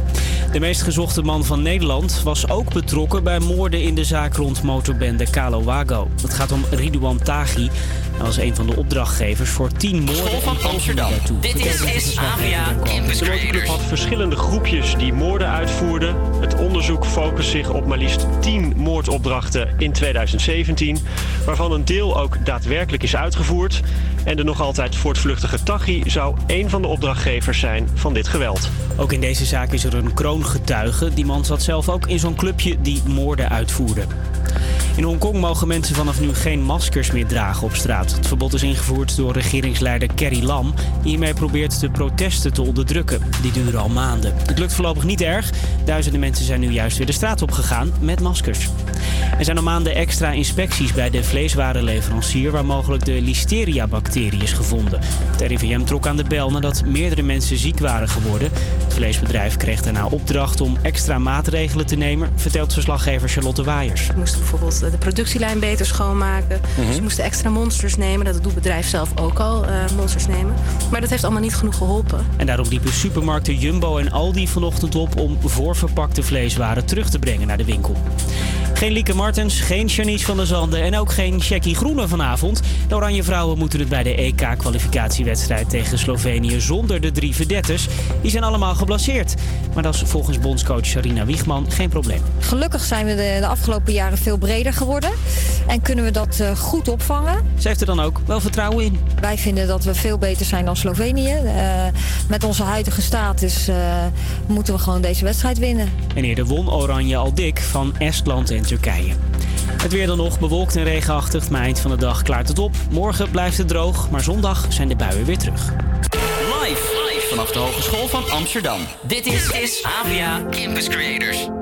De meest gezochte man van Nederland was ook betrokken bij moorden in de zaak rond motorbende Kalo Wago. Het gaat om Ridouan Taghi. Hij was een van de opdrachtgevers voor tien moorden van Amsterdam. Dit is, is AVA Campus De motorclub had verschillende groepjes die moorden uitvoerden. Het onderzoek focust zich op maar liefst 10 moordopdrachten in 2017, waarvan een deel ook daadwerkelijk is uitgevoerd. En de nog altijd voortvluchtige Taghi zou één van de opdrachtgevers zijn van dit geweld. Ook in deze zaak is er een kroongetuige. Die man zat zelf ook in zo'n clubje die moorden uitvoerde. In Hongkong mogen mensen vanaf nu geen maskers meer dragen op straat. Het verbod is ingevoerd door regeringsleider Carrie Lam... die hiermee probeert de protesten te onderdrukken. Die duren al maanden. Het lukt voorlopig niet erg. Duizenden mensen zijn nu juist weer de straat op gegaan met maskers. Er zijn al maanden extra inspecties bij de vleeswarenleverancier... waar mogelijk de listeria-bacterie is gevonden. Het RIVM trok aan de bel nadat meerdere mensen ziek waren geworden. Het vleesbedrijf kreeg daarna opdracht om extra maatregelen te nemen... vertelt verslaggever Charlotte Waaiers. Moesten bijvoorbeeld de productielijn beter schoonmaken. Mhm. Ze moesten extra monsters nemen. Dat doet het bedrijf zelf ook al, eh, monsters nemen. Maar dat heeft allemaal niet genoeg geholpen. En daarom riepen supermarkten Jumbo en Aldi vanochtend op om voorverpakte vleeswaren terug te brengen naar de winkel. Geen Lieke Martens, geen Janice van der Zanden en ook geen Jackie Groene vanavond. De Oranje Vrouwen moeten het bij de EK-kwalificatiewedstrijd tegen Slovenië zonder de drie verdetters. Die zijn allemaal geblesseerd. Maar dat is volgens bondscoach Sarina Wiegman geen probleem. Gelukkig zijn we de, de afgelopen jaren veel breder geworden. En kunnen we dat eh, goed opvangen. Ze heeft er dan ook wel vertrouwen in. Wij vinden dat we veel beter zijn dan Slovenië. Eh, met onze huidige status eh, moeten we gewoon deze wedstrijd winnen. En eerder won Oranje al dik van Estland en Het weer dan nog bewolkt en regenachtig, maar eind van de dag klaart het op. Morgen blijft het droog, maar zondag zijn de buien weer terug. Live, live vanaf de Hogeschool van Amsterdam. Dit is, is Campus Creators.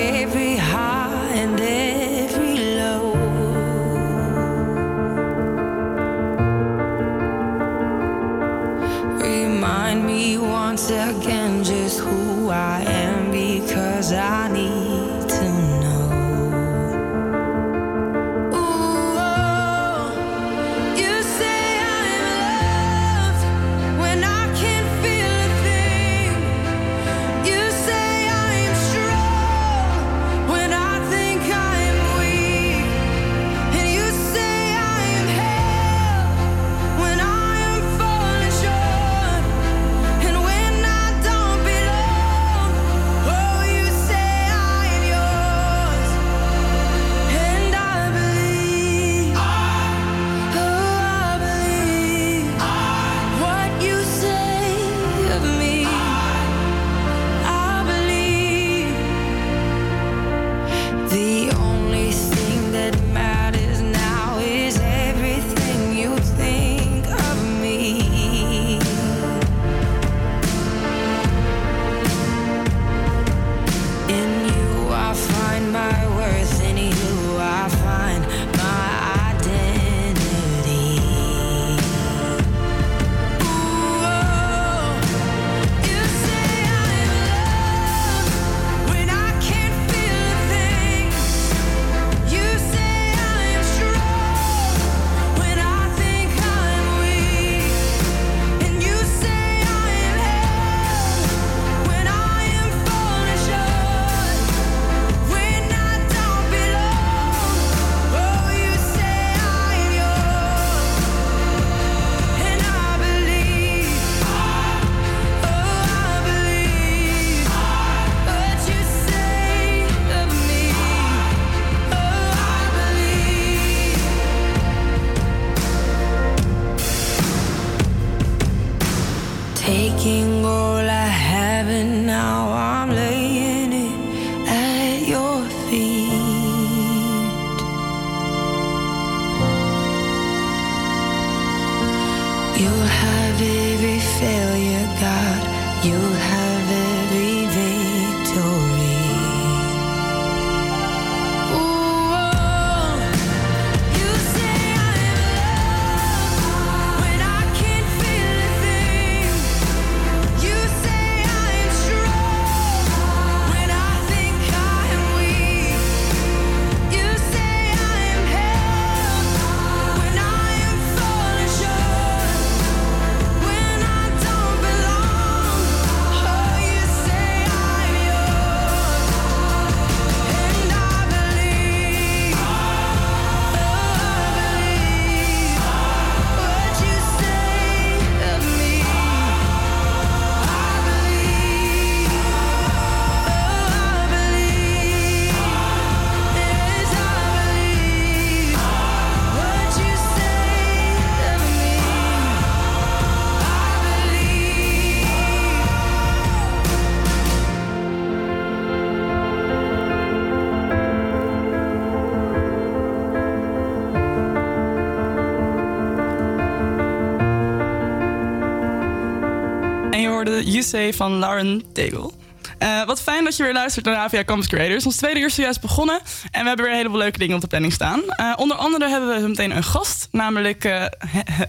Van Lauren Tegel. Eh, wat fijn dat je weer luistert naar HVA Campus Creators. Ons tweede uur is zojuist begonnen en we hebben weer een heleboel leuke dingen op de planning staan. Eh, onder andere hebben we meteen een gast, namelijk... Eh,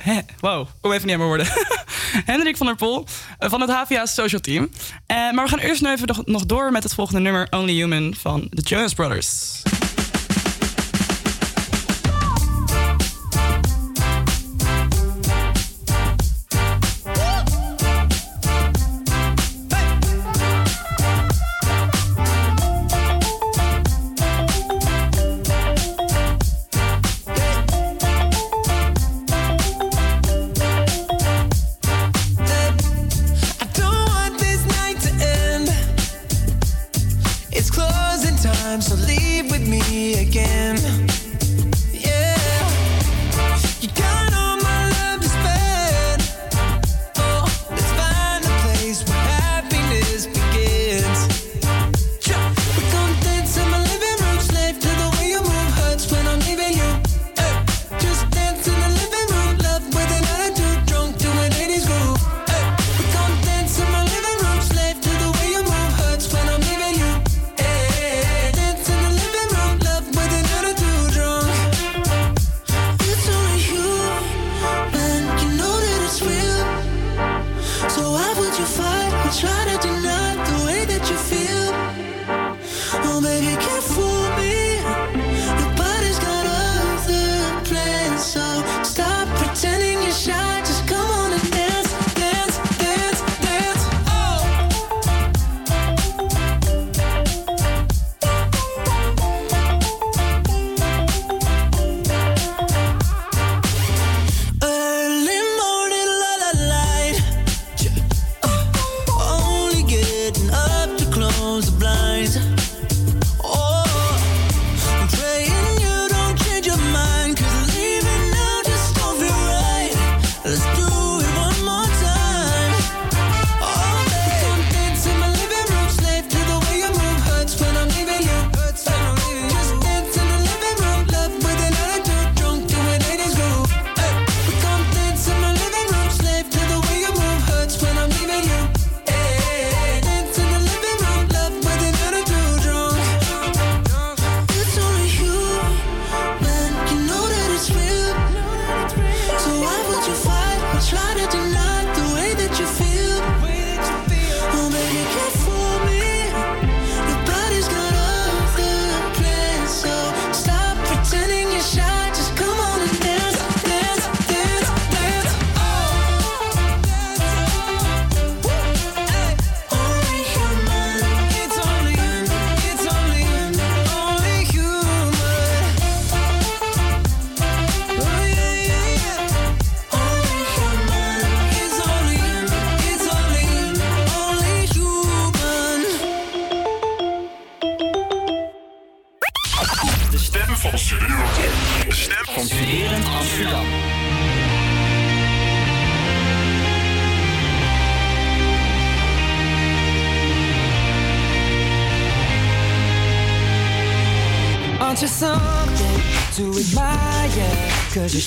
uh, wow, kom even niet aan mijn woorden. Hendrik van der Pol van het HVA Social Team. maar we gaan eerst nu even nog door met het volgende nummer Only Human van de Jonas Brothers.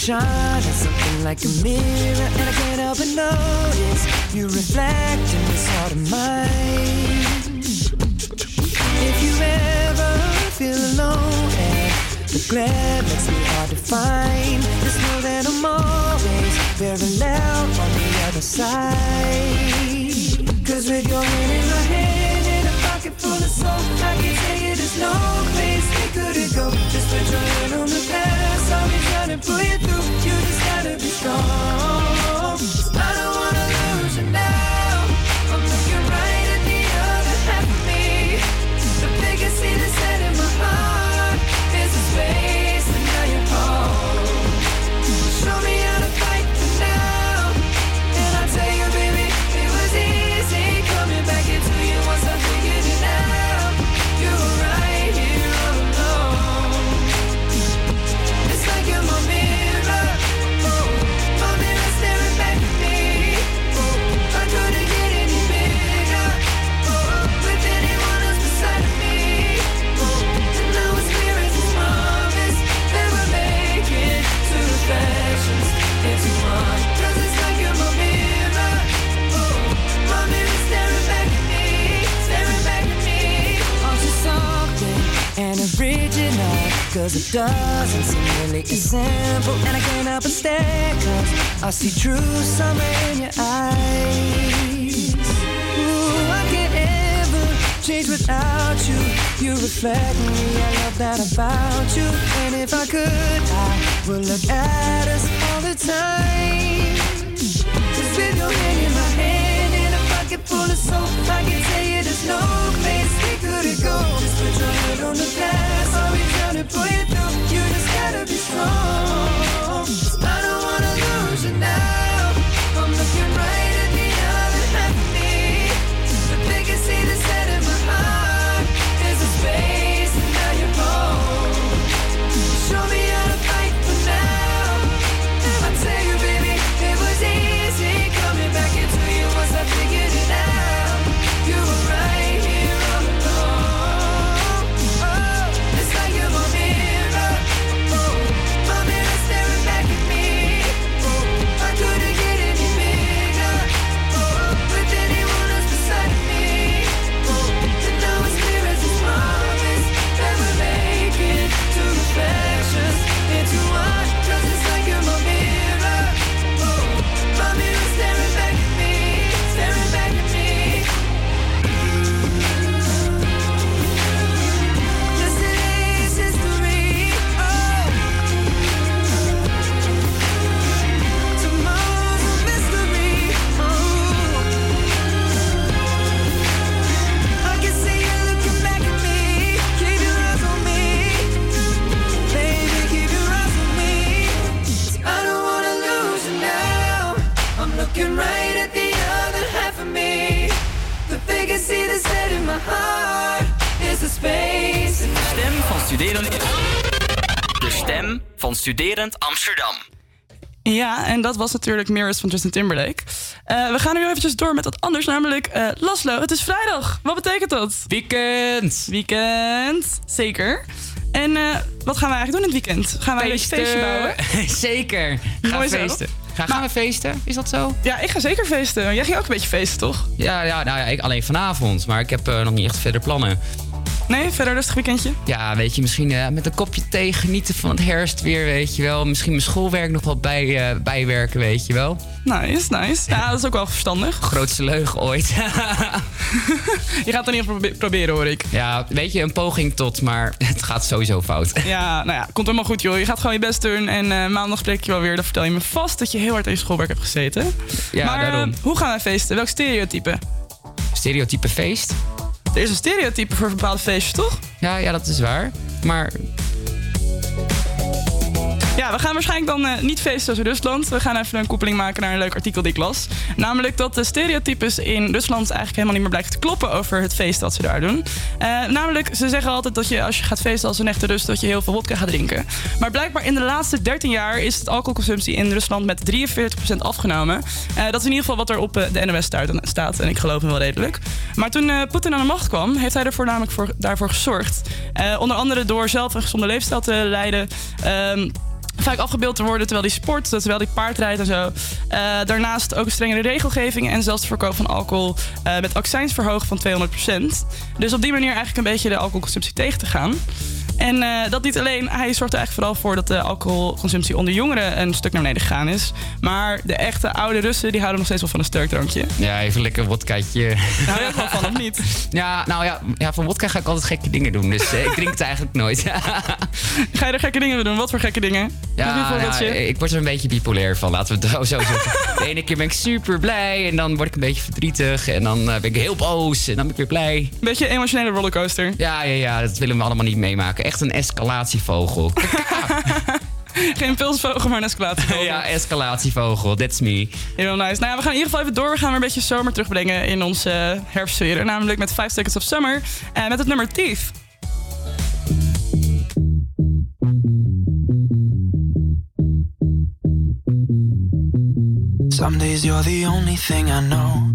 shine at something like a mirror, and I can't help but notice you reflect in this heart of mine. If you ever feel alone, and the glare makes me hard to find, just know that I'm always parallel on the other side. Cause with your hand in my star Cause it doesn't seem really as simple. And I can't help but stare, cause I see true summer in your eyes. Ooh, I can't ever change without you. You reflect me, I love that about you. And if I could, I would look at us all the time. Just with your hand in my hand and a pocket full of soap, I can tell you there's no place we couldn't go. Just put your head on the glass, I'll be to pull you through. You just gotta be strong. De stem van Studerend Amsterdam. Ja, en dat was natuurlijk Mirrors van Justin Timberlake. Eh, we gaan nu eventjes door met wat anders, namelijk eh, Laslo. Het is vrijdag. Wat betekent dat? Weekend. Weekend, zeker. En eh, wat gaan we eigenlijk doen in het weekend? Gaan wij een beetje feestje bouwen? zeker. Gaan Mooi we zo. feesten. Gaan, gaan we feesten? Is dat zo? Ja, ik ga zeker feesten. Jij ging ook een beetje feesten, toch? Ja, ja, nou ja, ik alleen vanavond. Maar ik heb nog niet echt verder plannen. Nee, verder rustig weekendje? Ja, weet je, misschien eh, met een kopje thee genieten van het herfstweer, weet je wel. Misschien mijn schoolwerk nog wat bij, eh, bijwerken, weet je wel. Nice, nice. Ja, dat is ook wel verstandig. Grootste leugen ooit. Je gaat het in ieder geval probe- proberen, hoor ik. ja, weet je, een poging tot, maar het gaat sowieso fout. Ja, nou ja, komt helemaal goed, joh. Je gaat gewoon je best doen. En eh, maandag spreek je wel weer. Dan vertel je me vast dat je heel hard in je schoolwerk hebt gezeten. Ja, maar, daarom. hoe gaan wij feesten? Welk stereotype? Stereotype feest? Er is een stereotype voor bepaalde feestjes, toch? Ja, ja, dat is waar. Maar Ja, we gaan waarschijnlijk dan eh, niet feesten als Rusland. We gaan even een koppeling maken naar een leuk artikel die ik las. Namelijk dat de stereotypes in Rusland eigenlijk helemaal niet meer blijken te kloppen over het feest dat ze daar doen. Eh, namelijk, ze zeggen altijd dat je als je gaat feesten als een echte Rus, dat je heel veel wodka gaat drinken. Maar blijkbaar in de laatste 13 jaar is het alcoholconsumptie in Rusland met 43% afgenomen. Eh, dat is in ieder geval wat er op de NOS staat, en ik geloof hem wel redelijk. Maar toen Poetin aan de macht kwam, heeft hij er voornamelijk voor, daarvoor gezorgd. Onder andere door zelf een gezonde leefstijl te leiden. Ehm, vaak afgebeeld te worden terwijl hij sport, terwijl hij paardrijdt en zo. Eh, daarnaast ook strengere regelgeving en zelfs de verkoop van alcohol eh, met accijns verhogen van 200%. Dus op die manier eigenlijk een beetje de alcoholconsumptie tegen te gaan. En eh, dat niet alleen, hij zorgt er eigenlijk vooral voor dat de alcoholconsumptie onder jongeren een stuk naar beneden gegaan is. Maar de echte oude Russen die houden nog steeds wel van een sterk drankje. ja, even lekker een wodkaatje. Nou, je ook wel van, of niet? Ja, nou ja, ja, van wodka ga ik altijd gekke dingen doen. Dus eh, ik drink het eigenlijk nooit. Ga je er gekke dingen mee doen? Wat voor gekke dingen? Ja, nou, ik word er een beetje bipolair van, laten we het zo zo zeggen. De ene keer ben ik super blij en dan word ik een beetje verdrietig. En dan eh, ben ik heel boos en dan ben ik weer blij. Een beetje een emotionele rollercoaster. Ja, ja, ja, dat willen we allemaal niet meemaken. Echt een escalatievogel. Geen impulsvogel, maar een escalatievogel. ja, escalatievogel, that's me. Heel nice. Nou ja, we gaan in ieder geval even door. We gaan weer een beetje zomer terugbrengen in onze uh, herfstsfeer. Namelijk met 5 Seconds of Summer. En met het nummer Thief. Some days you're the only thing I know.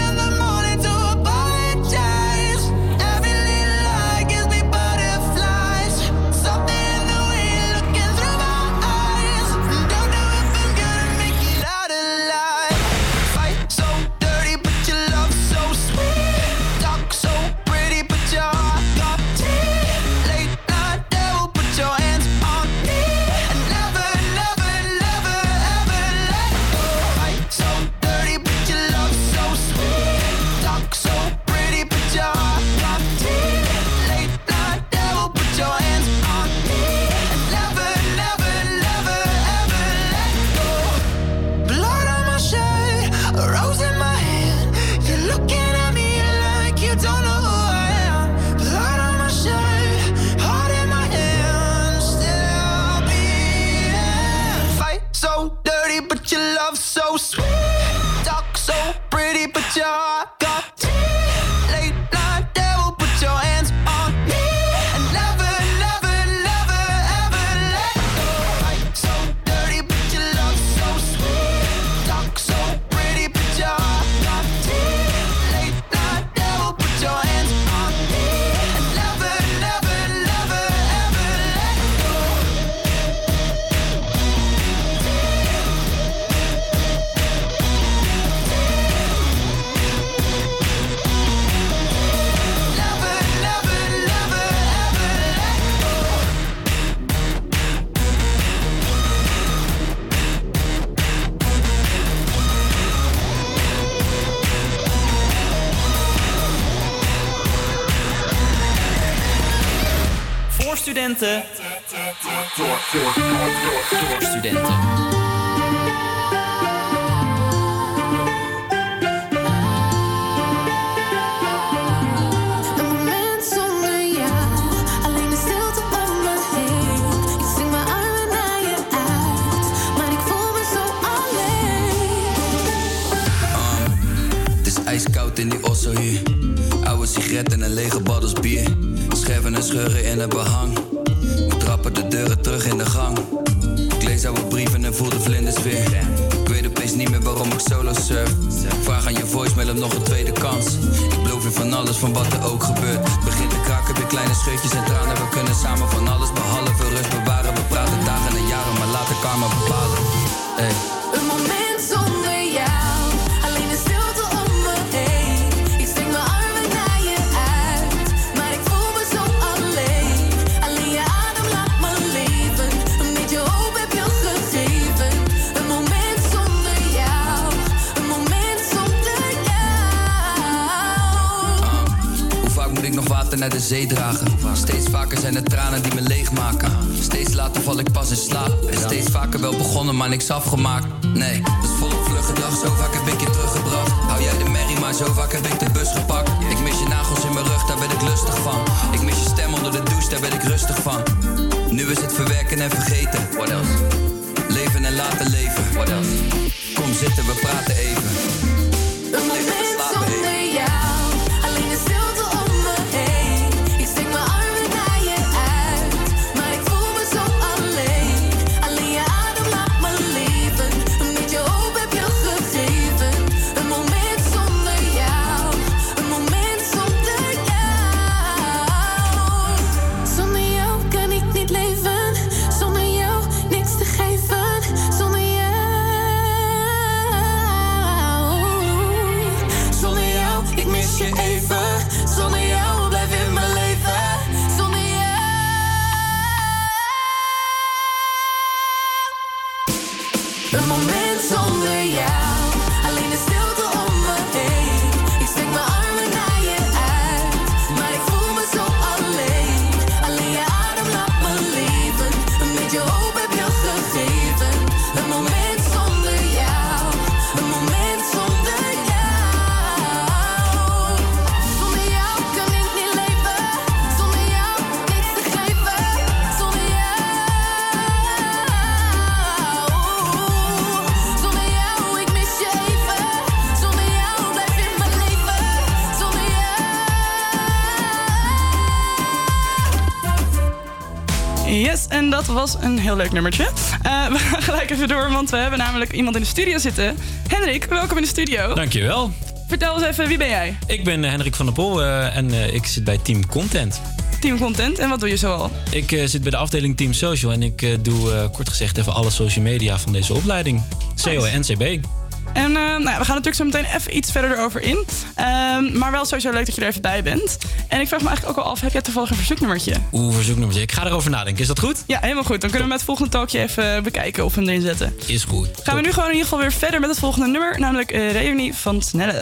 Was een heel leuk nummertje. Eh, we gaan gelijk even door, want we hebben namelijk iemand in de studio zitten. Henrik, welkom in de studio. Dankjewel. Vertel eens even, wie ben jij? Ik ben eh, Hendrik van der Pol eh, en ik zit bij Team Content. Team Content, en wat doe je zoal? Ik zit bij de afdeling Team Social en ik doe kort gezegd even alle social media van deze opleiding. CO en NCB. En eh, nou we gaan natuurlijk zo meteen even iets verder erover in. Ehm, maar wel sowieso leuk dat je er even bij bent. En ik vraag me eigenlijk ook al af, heb jij toevallig een verzoeknummertje? Oeh, verzoeknummers. Ik ga erover nadenken. Is dat goed? Ja, helemaal goed. Dan kunnen we met het volgende talkje even bekijken of we hem erin zetten. Is goed. Gaan we nu gewoon in ieder geval weer verder met het volgende nummer, namelijk eh, Reunie van Snelle.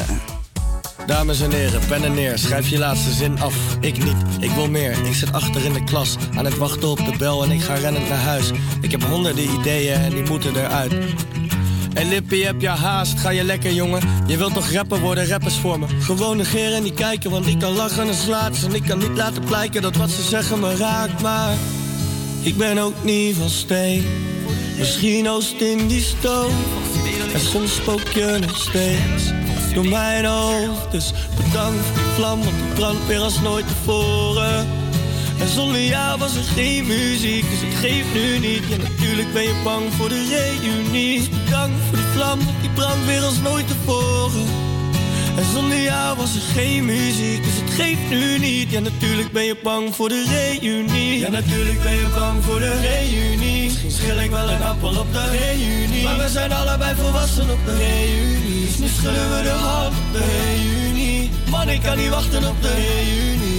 Dames en heren, pen en neer, schrijf je laatste zin af. Ik niet, ik wil meer. Ik zit achter in de klas, aan het wachten op de bel en ik ga rennend naar huis. Ik heb honderden ideeën en die moeten eruit. En Lippie, heb je haast? Ga je lekker, jongen? Je wilt toch rapper worden, rappers voor me. Gewoon negeren en niet kijken, want ik kan lachen en slaat. En ik kan niet laten blijken dat wat ze zeggen me raakt. Maar ik ben ook niet van steen. Misschien oost in die stoof. En soms spook je nog steeds door mijn hoofd. Dus bedankt voor die vlam, want die brandt weer als nooit tevoren. En zonder jou was er geen muziek, dus het geeft nu niet. Ja, natuurlijk ben je bang voor de reunie. Dus bedankt voor die vlam, die brandt weer als nooit tevoren. En zonder jou was er geen muziek, dus het geeft nu niet. Ja, natuurlijk ben je bang voor de reunie. Ja, natuurlijk ben je bang voor de reunie. Misschien schil ik wel een appel op de reunie. Maar we zijn allebei volwassen op de reunie. Dus nu schudden we de hand op de reunie. Man, ik kan niet wachten op de reunie.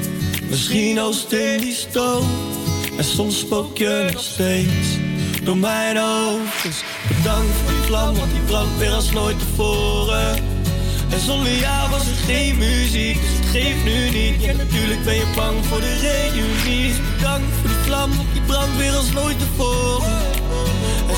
Misschien oost in. En soms spook je nog steeds door mijn hoofd. Dus bedankt voor die vlam, want die brandt weer als nooit tevoren. En zonder jou was er geen muziek, dus het geeft nu niet. Ja, natuurlijk ben je bang voor de reunie. Bedankt voor die vlam, want die brandt weer als nooit tevoren.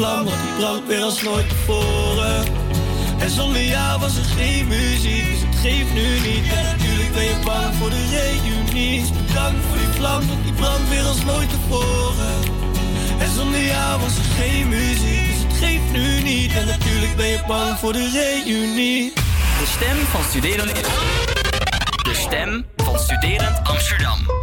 Vlam, want die brandt weer als nooit tevoren. En zonder jou was er geen muziek, dus het geeft nu niet. En natuurlijk ben je bang voor de reunie. Bedankt voor die vlam, want die brandt weer als nooit tevoren. En zonder jou was er geen muziek, dus het geeft nu niet. En natuurlijk ben je bang voor de reunie. De stem van Studerend... De stem van Studerend Amsterdam.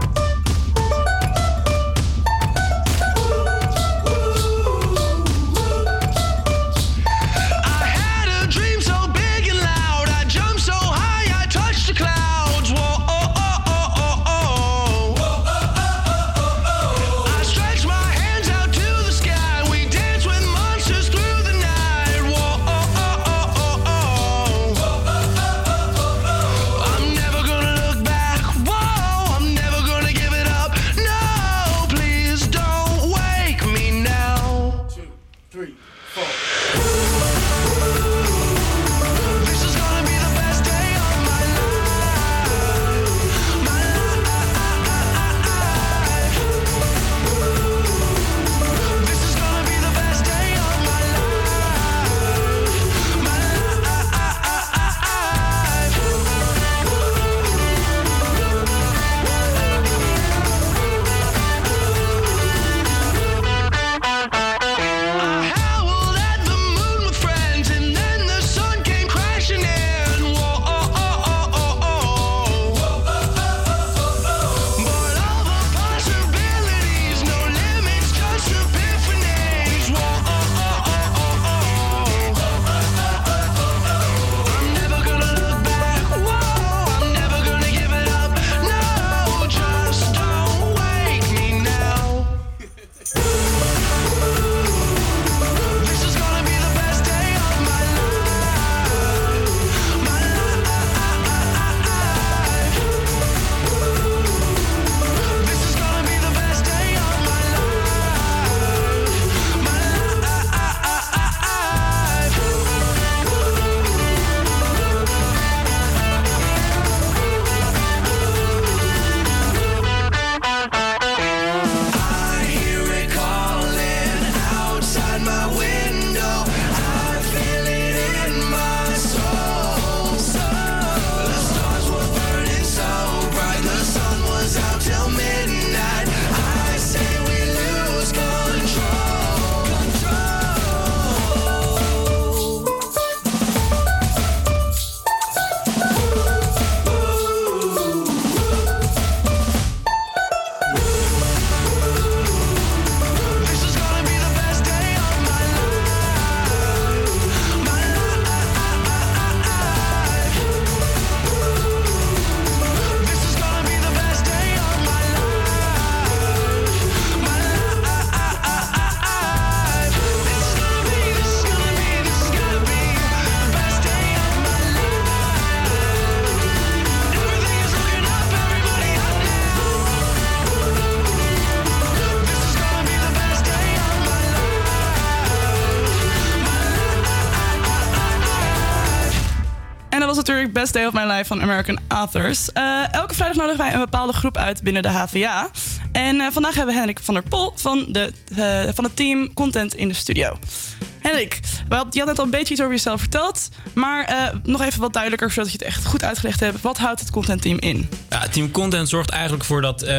Natuurlijk Best Day of My Life van American Authors. Eh, elke vrijdag nodigen wij een bepaalde groep uit binnen de HVA. En eh, vandaag hebben we Henrik van der Pol van, de, eh, van het team Content in de studio. Henrik, je had net al een beetje iets over jezelf verteld. Maar eh, nog even wat duidelijker, zodat je het echt goed uitgelegd hebt. Wat houdt het contentteam in? Ja, Team Content zorgt eigenlijk voor dat eh,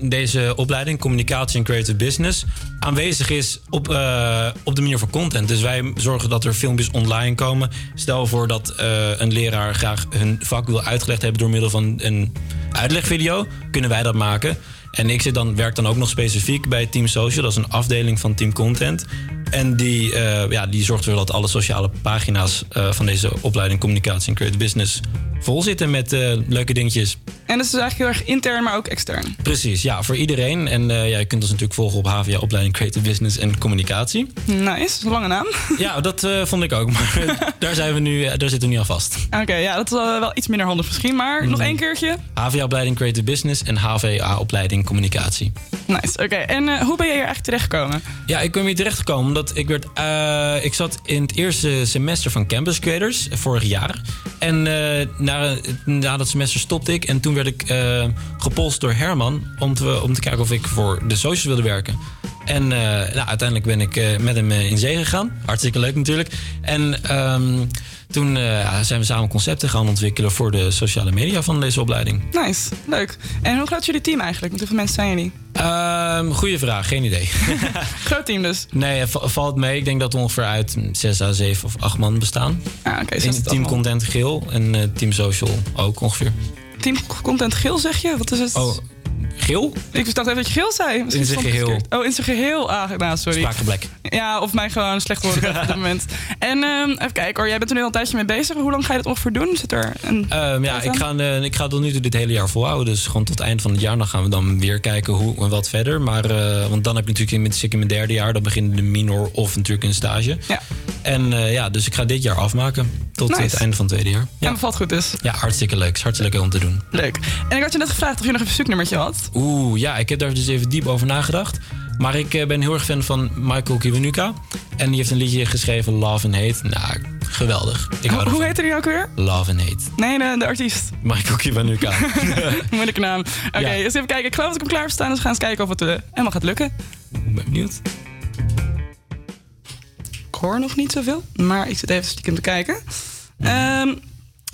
deze opleiding, communicatie en creative business, aanwezig is op, eh, op de manier van content. Dus wij zorgen dat er filmpjes online komen. Stel voor dat een leraar graag hun vak wil uitgelegd hebben door middel van een uitlegvideo, kunnen wij dat maken. En ik zit dan, werk dan ook nog specifiek bij Team Social. Dat is een afdeling van Team Content. En die, eh, ja, die zorgt ervoor dat alle sociale pagina's eh, van deze opleiding Communicatie en Creative Business vol zitten met eh, leuke dingetjes. En dat is dus eigenlijk heel erg intern, maar ook extern. Precies, ja, voor iedereen. En ja, je kunt ons natuurlijk volgen op HVA Opleiding Creative Business en Communicatie. Nice, lange naam. Ja, dat vond ik ook. Maar daar, zijn we nu, daar zitten we nu aan vast. Oké, ja, dat is wel iets minder handig misschien. Maar Mm. nog één keertje. HVA Opleiding Creative Business en HVA Opleiding Communicatie. Nice, oké. En hoe ben je hier eigenlijk terechtgekomen? Ja, ik ben hier terechtgekomen ik werd... eh, ik zat in het eerste semester van Campus Creators, eh, vorig jaar. En eh, na, na dat semester stopte ik. En toen werd ik gepolst door Herman om te, om te kijken of ik voor de socials wilde werken. En eh, nou, uiteindelijk ben ik eh, met hem eh, in zee gegaan. Hartstikke leuk natuurlijk. En ehm, toen zijn we samen concepten gaan ontwikkelen voor de sociale media van deze opleiding. Nice, leuk. En hoe groot is jullie team eigenlijk? Met hoeveel mensen zijn jullie? Ehm goeie vraag, geen idee. Groot team dus? Nee, va- valt mee. Ik denk dat we ongeveer uit 6 à 7 of 8 man bestaan. Ah, oké. In team. Content Geel en Team Social ook ongeveer. Team Content Geel zeg je? Wat is het? Oh, Geel? Ik dacht even dat je geel zei. Misschien In zijn geheel. Oh, in zijn geheel. Ah, nou, sorry. Spraakgebrek. Ja, of mij gewoon slecht horen op dit moment. En ehm, even kijken hoor, jij bent er nu al een tijdje mee bezig. Hoe lang ga je dat ongeveer doen? Zit er een... Ehm, ja, ik ga, eh, ik ga tot nu toe dit hele jaar volhouden. Dus gewoon tot het eind van het jaar. Dan gaan we dan weer kijken hoe en wat verder. Maar, eh, want dan heb je natuurlijk in, zit ik in mijn derde jaar. Dan begint de minor of natuurlijk een stage. Ja. En eh, ja, dus ik ga dit jaar afmaken. Tot Nice. het einde van het tweede jaar. En bevalt goed dus. Ja, hartstikke leuk. Is hartstikke leuk om te doen. Leuk. En ik had je net gevraagd of je nog een verzoeknummertje had. Oeh, ja, ik heb daar dus even diep over nagedacht. Maar ik eh, ben heel erg fan van Michael Kiwanuka. En die heeft een liedje geschreven, Love and Hate. Nou, geweldig. Ik hou Hoe, heette die ook weer? Love and Hate. Nee, de, de artiest. Michael Kiwanuka. Moeilijke naam. Oké, Ja. dus even kijken. Ik geloof dat ik hem klaar heb staan. Dus we gaan eens kijken of het eh, helemaal gaat lukken. Ik ben benieuwd. Ik hoor nog niet zoveel, maar ik zit even stiekem te kijken. Ehm,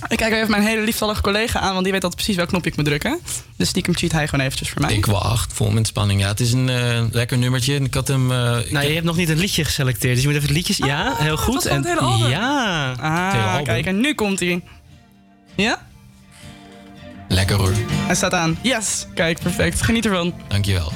ik kijk even mijn hele lieftallige collega aan, want die weet altijd precies welk knopje ik moet drukken. Dus stiekem cheat hij gewoon eventjes voor mij. Ik wacht, vol met spanning. Ja, het is een eh, lekker nummertje. En Ik had hem... eh, ik Nou, je hebt nog niet een liedje geselecteerd, dus je moet even het liedjes... ja, heel goed. was gewoon het hele album. ja. Ah, kijk, en nu komt hij. Ja? Lekker hoor. Hij staat aan. Yes! Kijk, perfect. Geniet ervan. Dankjewel.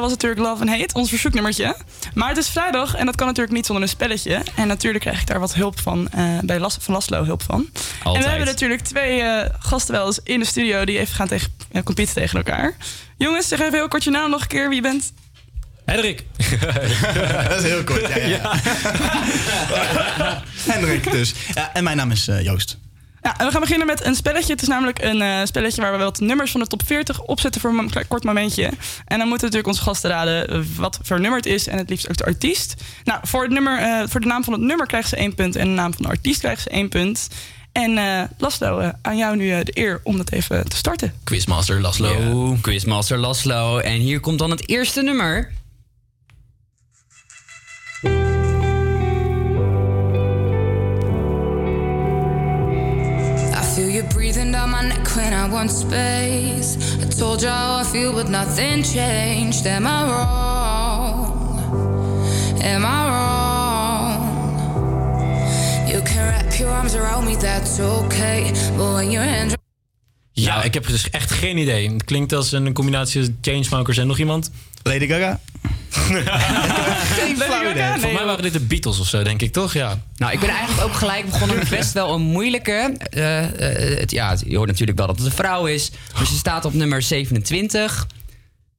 Was natuurlijk Love and Hate, ons verzoeknummertje. Maar het is vrijdag en dat kan natuurlijk niet zonder een spelletje. En natuurlijk krijg ik daar wat hulp van, eh, bij Las van Laslo hulp van. En we hebben natuurlijk twee eh, gasten wel eens in de studio die even gaan tegen, ja, competen tegen elkaar. Jongens, zeg even heel kort je naam nog een keer, wie je bent. Hendrik. dat is heel kort. Ja, ja, ja. Hendrik dus. Ja, en mijn naam is eh, Joost. En we gaan beginnen met een spelletje. Het is namelijk een eh, spelletje waar we wat nummers van de top 40 opzetten voor een kort momentje. En dan moeten natuurlijk onze gasten raden wat voor nummer het is en het liefst ook de artiest. Nou, voor, het nummer, eh, voor de naam van het nummer krijgen ze één punt en de naam van de artiest krijgen ze één punt. En eh Laslo, eh, aan jou nu eh, de eer om dat even te starten. Quizmaster Laslo. Quizmaster Laslo. En hier komt dan het eerste nummer. You breathing down my neck when I want space. I told you how I feel, but nothing changed. Am I wrong? Am I wrong? You can wrap your arms around me, that's okay. But when your hands Ja, ik heb dus echt geen idee. Het klinkt als een combinatie van Chainsmokers en nog iemand. Lady Gaga. Geen flauw idee. Voor mij waren dit de Beatles of zo, denk ik, toch? Ja. Nou, ik ben eigenlijk ook gelijk begonnen met best wel een moeilijke. Eh, eh, het, ja, je hoort natuurlijk wel dat het een vrouw is. Dus ze staat op nummer 27.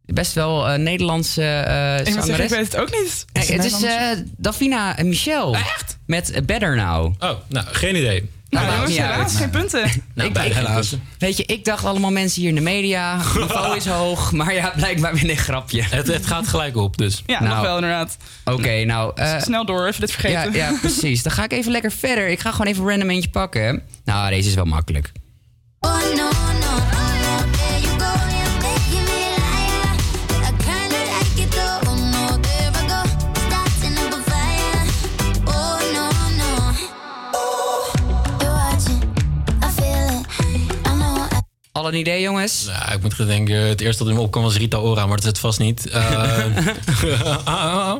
Best wel een Nederlandse eh Ik zeggen, ik weet het ook niet. Eh, het is eh Davina en Michel. Echt? Met Better Now. Oh, nou, geen idee. Nou, Nou, jongens, niet helaas, geen punten. Nou, Ik- ik- helaas. Weet je, ik dacht allemaal mensen hier in de media. Het niveau is hoog. Maar ja, blijkbaar weer een grapje. Het, het gaat gelijk op, dus. Ja, nog wel inderdaad. Oké, nou... eh, Snel door, even dit vergeten. ja, ja, precies. Dan ga ik even lekker verder. Ik ga gewoon even random eentje pakken. Nou, deze is wel makkelijk. Oh no, no, no, Al een idee, jongens? Ja, ik moet denken, het eerste dat in me opkwam was Rita Ora, maar dat is het vast niet. Eh,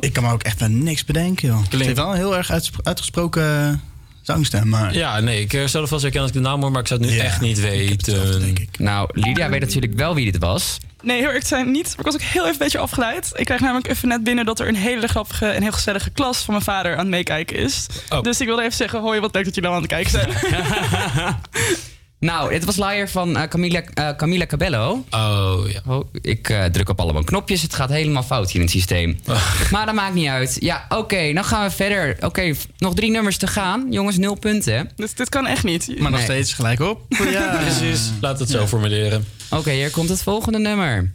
Ik kan me ook echt bij niks bedenken, joh. Het heeft wel een heel erg uitgesproken zangstem, maar... ja, nee, ik eh, zou er vast herkennen als ik de naam hoor, maar ik zou het nu Ja, echt niet weten. Nou, Lydia weet natuurlijk wel wie dit was. Nee, heel eerlijk te zijn niet. Maar ik was ook heel even een beetje afgeleid. Ik krijg namelijk even net binnen dat er een hele grappige en heel gezellige klas van mijn vader aan het meekijken is. Oh. Dus ik wilde even zeggen, hoi, wat leuk dat jullie nou aan het kijken zijn. Nou, dit was Liar van eh, Camila, eh, Camila Cabello. Oh, ja. Oh, ik eh, druk op allemaal knopjes. Het gaat helemaal fout hier in het systeem. Maar dat maakt niet uit. Ja, oké, dan gaan we verder. Oké, nog drie nummers te gaan. Jongens, nul punten. Dus dit kan echt niet. Maar nog steeds gelijk op. Ja, precies. Laat het zo formuleren. Oké, hier komt het volgende nummer.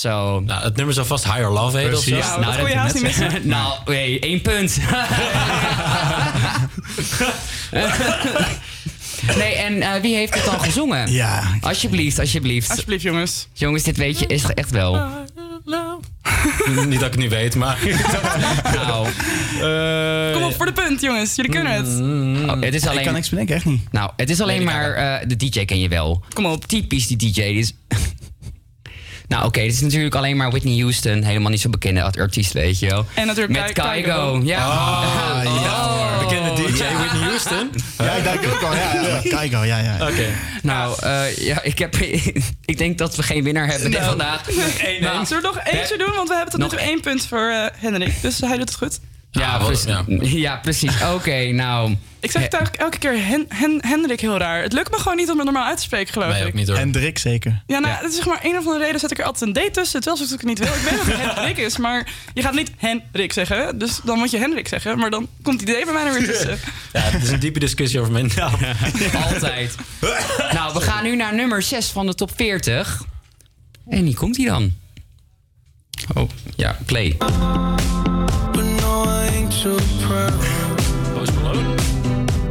Zo. Nou, het nummer zou vast Higher Love heten of zo. Precies. Ja, dat kon je haast niet missen. nou, hey, één punt. nee, en eh, wie heeft het dan gezongen? Ja. Alsjeblieft, alsjeblieft. Alsjeblieft, jongens. Jongens, dit weet je is echt wel. Niet dat ik het nu weet, maar... nou. Kom op voor de punt, jongens. Jullie kunnen het. Oh, het is alleen... Ik kan niks bedenken, echt niet. Nou, het is alleen maar... eh, de DJ ken je wel. Kom op. Typisch die DJ. Die is... nou, oké. dit is natuurlijk alleen maar Whitney Houston. Helemaal niet zo bekende artiest, weet je wel. En natuurlijk Met. Kaigo. Ja. Ah, ja. Bekende DJ Whitney Houston. Ja, ik denk ook al. Ja, ja. Kaigo, ja, ja. Oké. Nou, eh, ja, ik, heb, ik denk dat we geen winnaar hebben Nou. vandaag. Nou, Zullen we nog eentje doen? Want we hebben tot nu toe één punt voor eh Hendrik. Dus hij doet het goed. Ja, precies. Ja. precies. Oké, nou. Ik zeg het eigenlijk elke keer Hen, Hen- Hendrik heel raar. Het lukt me gewoon niet om het normaal uit te spreken, geloof ik. Hendrik zeker. Ja, nou, het is zeg maar een of andere reden zet ik er altijd een D tussen. Terwijl ik het niet wil. Ik weet dat het Hendrik is, maar je gaat niet Henrik zeggen. Dus dan moet je Hendrik zeggen. Maar dan komt die D bij mij er weer tussen. Ja, het is een diepe discussie over mijn naam. Altijd. nou, we gaan nu naar nummer 6 van de top 40. En die komt hij dan. Oh, ja, play. Too proud. Post Malone.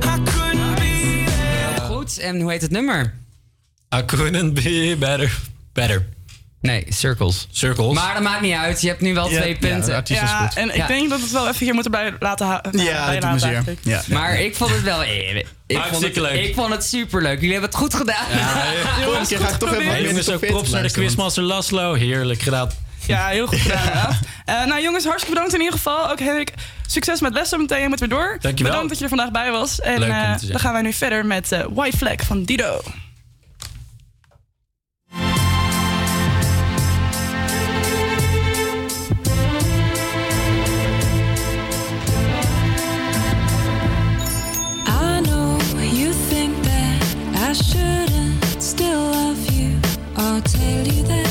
I couldn't be there. Goed, en hoe heet het nummer? I couldn't be better. Better. Nee, Circles. Circles. Maar dat maakt niet uit. Je hebt nu wel Ja, twee ja, punten. is Ja, goed. en ik Ja. denk dat we het wel even hier moeten bij laten ha- Ja, bij laten eigenlijk. Ja. Maar ik vond het wel... eh, Ik vond het, Hartstikke leuk. ik vond het superleuk. Jullie hebben het goed gedaan. Keer ga ik toch even Jongens, ook top 40 props naar de quizmaster Laszlo. Heerlijk gedaan. Ja, heel goed gedaan. inderdaad. Eh, nou jongens, hartstikke bedankt in ieder geval. Ook Henrik, succes met lessen meteen. Je moet weer door. Dankjewel. Bedankt dat je er vandaag bij was. En Leuk om te eh, dan gaan wij nu verder met eh, White Flag van Dido. I know you think that I shouldn't still love you. I'll tell you that.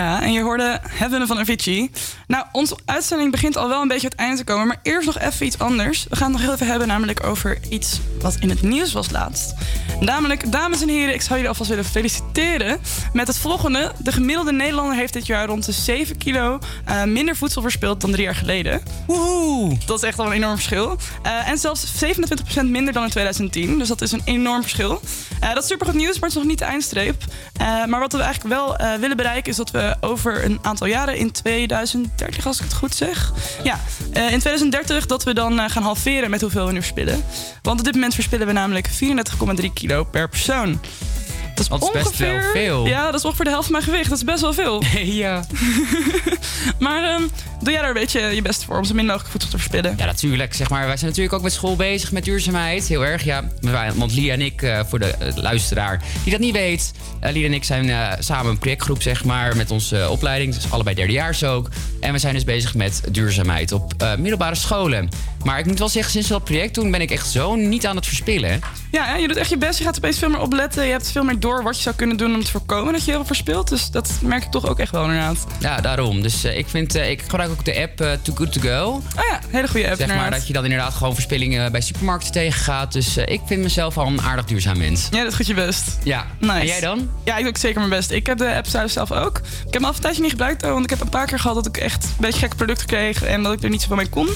Ja, en je hoorde Heaven van Avicii. Nou, onze uitzending begint al wel een beetje het eind te komen. Maar eerst nog even iets anders. We gaan het nog heel even hebben namelijk over iets wat in het nieuws was laatst. Namelijk, dames en heren, ik zou jullie alvast willen feliciteren met het volgende. De gemiddelde Nederlander heeft dit jaar rond de 7 kilo eh, minder voedsel verspild dan drie jaar geleden. Woehoe! Dat is echt al een enorm verschil. Eh, en zelfs 27% minder dan in 2010. Dus dat is een enorm verschil. Eh, dat is super goed nieuws, maar het is nog niet de eindstreep. Maar wat we eigenlijk wel willen bereiken is dat we over een aantal jaren in 2030, als ik het goed zeg. Ja, in 2030 dat we dan eh, gaan halveren met hoeveel we nu verspillen. Want op dit moment verspillen we namelijk 34,3 kilo per persoon. Dat is, Dat is best wel ongeveer- veel. Ja, dat is ongeveer de helft van mijn gewicht. Dat is best wel veel. ja. maar ehm, doe jij daar een beetje je best voor om zo min mogelijk voedsel te verspillen? Ja, natuurlijk. Zeg maar, wij zijn natuurlijk ook met school bezig met duurzaamheid. Heel erg, ja. Want Lia en ik, eh, voor de eh, luisteraar die dat niet weet... eh, Lia en ik zijn samen een projectgroep, zeg maar, met onze opleiding. Dus allebei derdejaars ook. En we zijn dus bezig met duurzaamheid op middelbare scholen. Maar ik moet wel zeggen, sinds we dat project doen... ben ik echt zo niet aan het verspillen. Ja, je doet echt je best. Je gaat opeens veel meer opletten. Je hebt veel meer door wat je zou kunnen doen om te voorkomen dat je heel veel verspilt. Dus dat merk ik toch ook echt wel inderdaad. Ja, daarom. Dus ik, vind, ik gebruik ook de app eh, Too Good To Go. Oh ja, hele goede app Zeg maar inderdaad. dat je dan inderdaad gewoon verspillingen bij supermarkten tegengaat. Dus eh, ik vind mezelf al een aardig duurzaam mens. Ja, dat is goed je best. Ja. Nice. En jij dan? Ja, ik doe ook zeker mijn best. Ik heb de app zelf ook. Ik heb hem al een tijdje niet gebruikt, hoor, want ik heb een paar keer gehad dat ik echt een beetje gekke producten kreeg en dat ik er niet zoveel mee kon.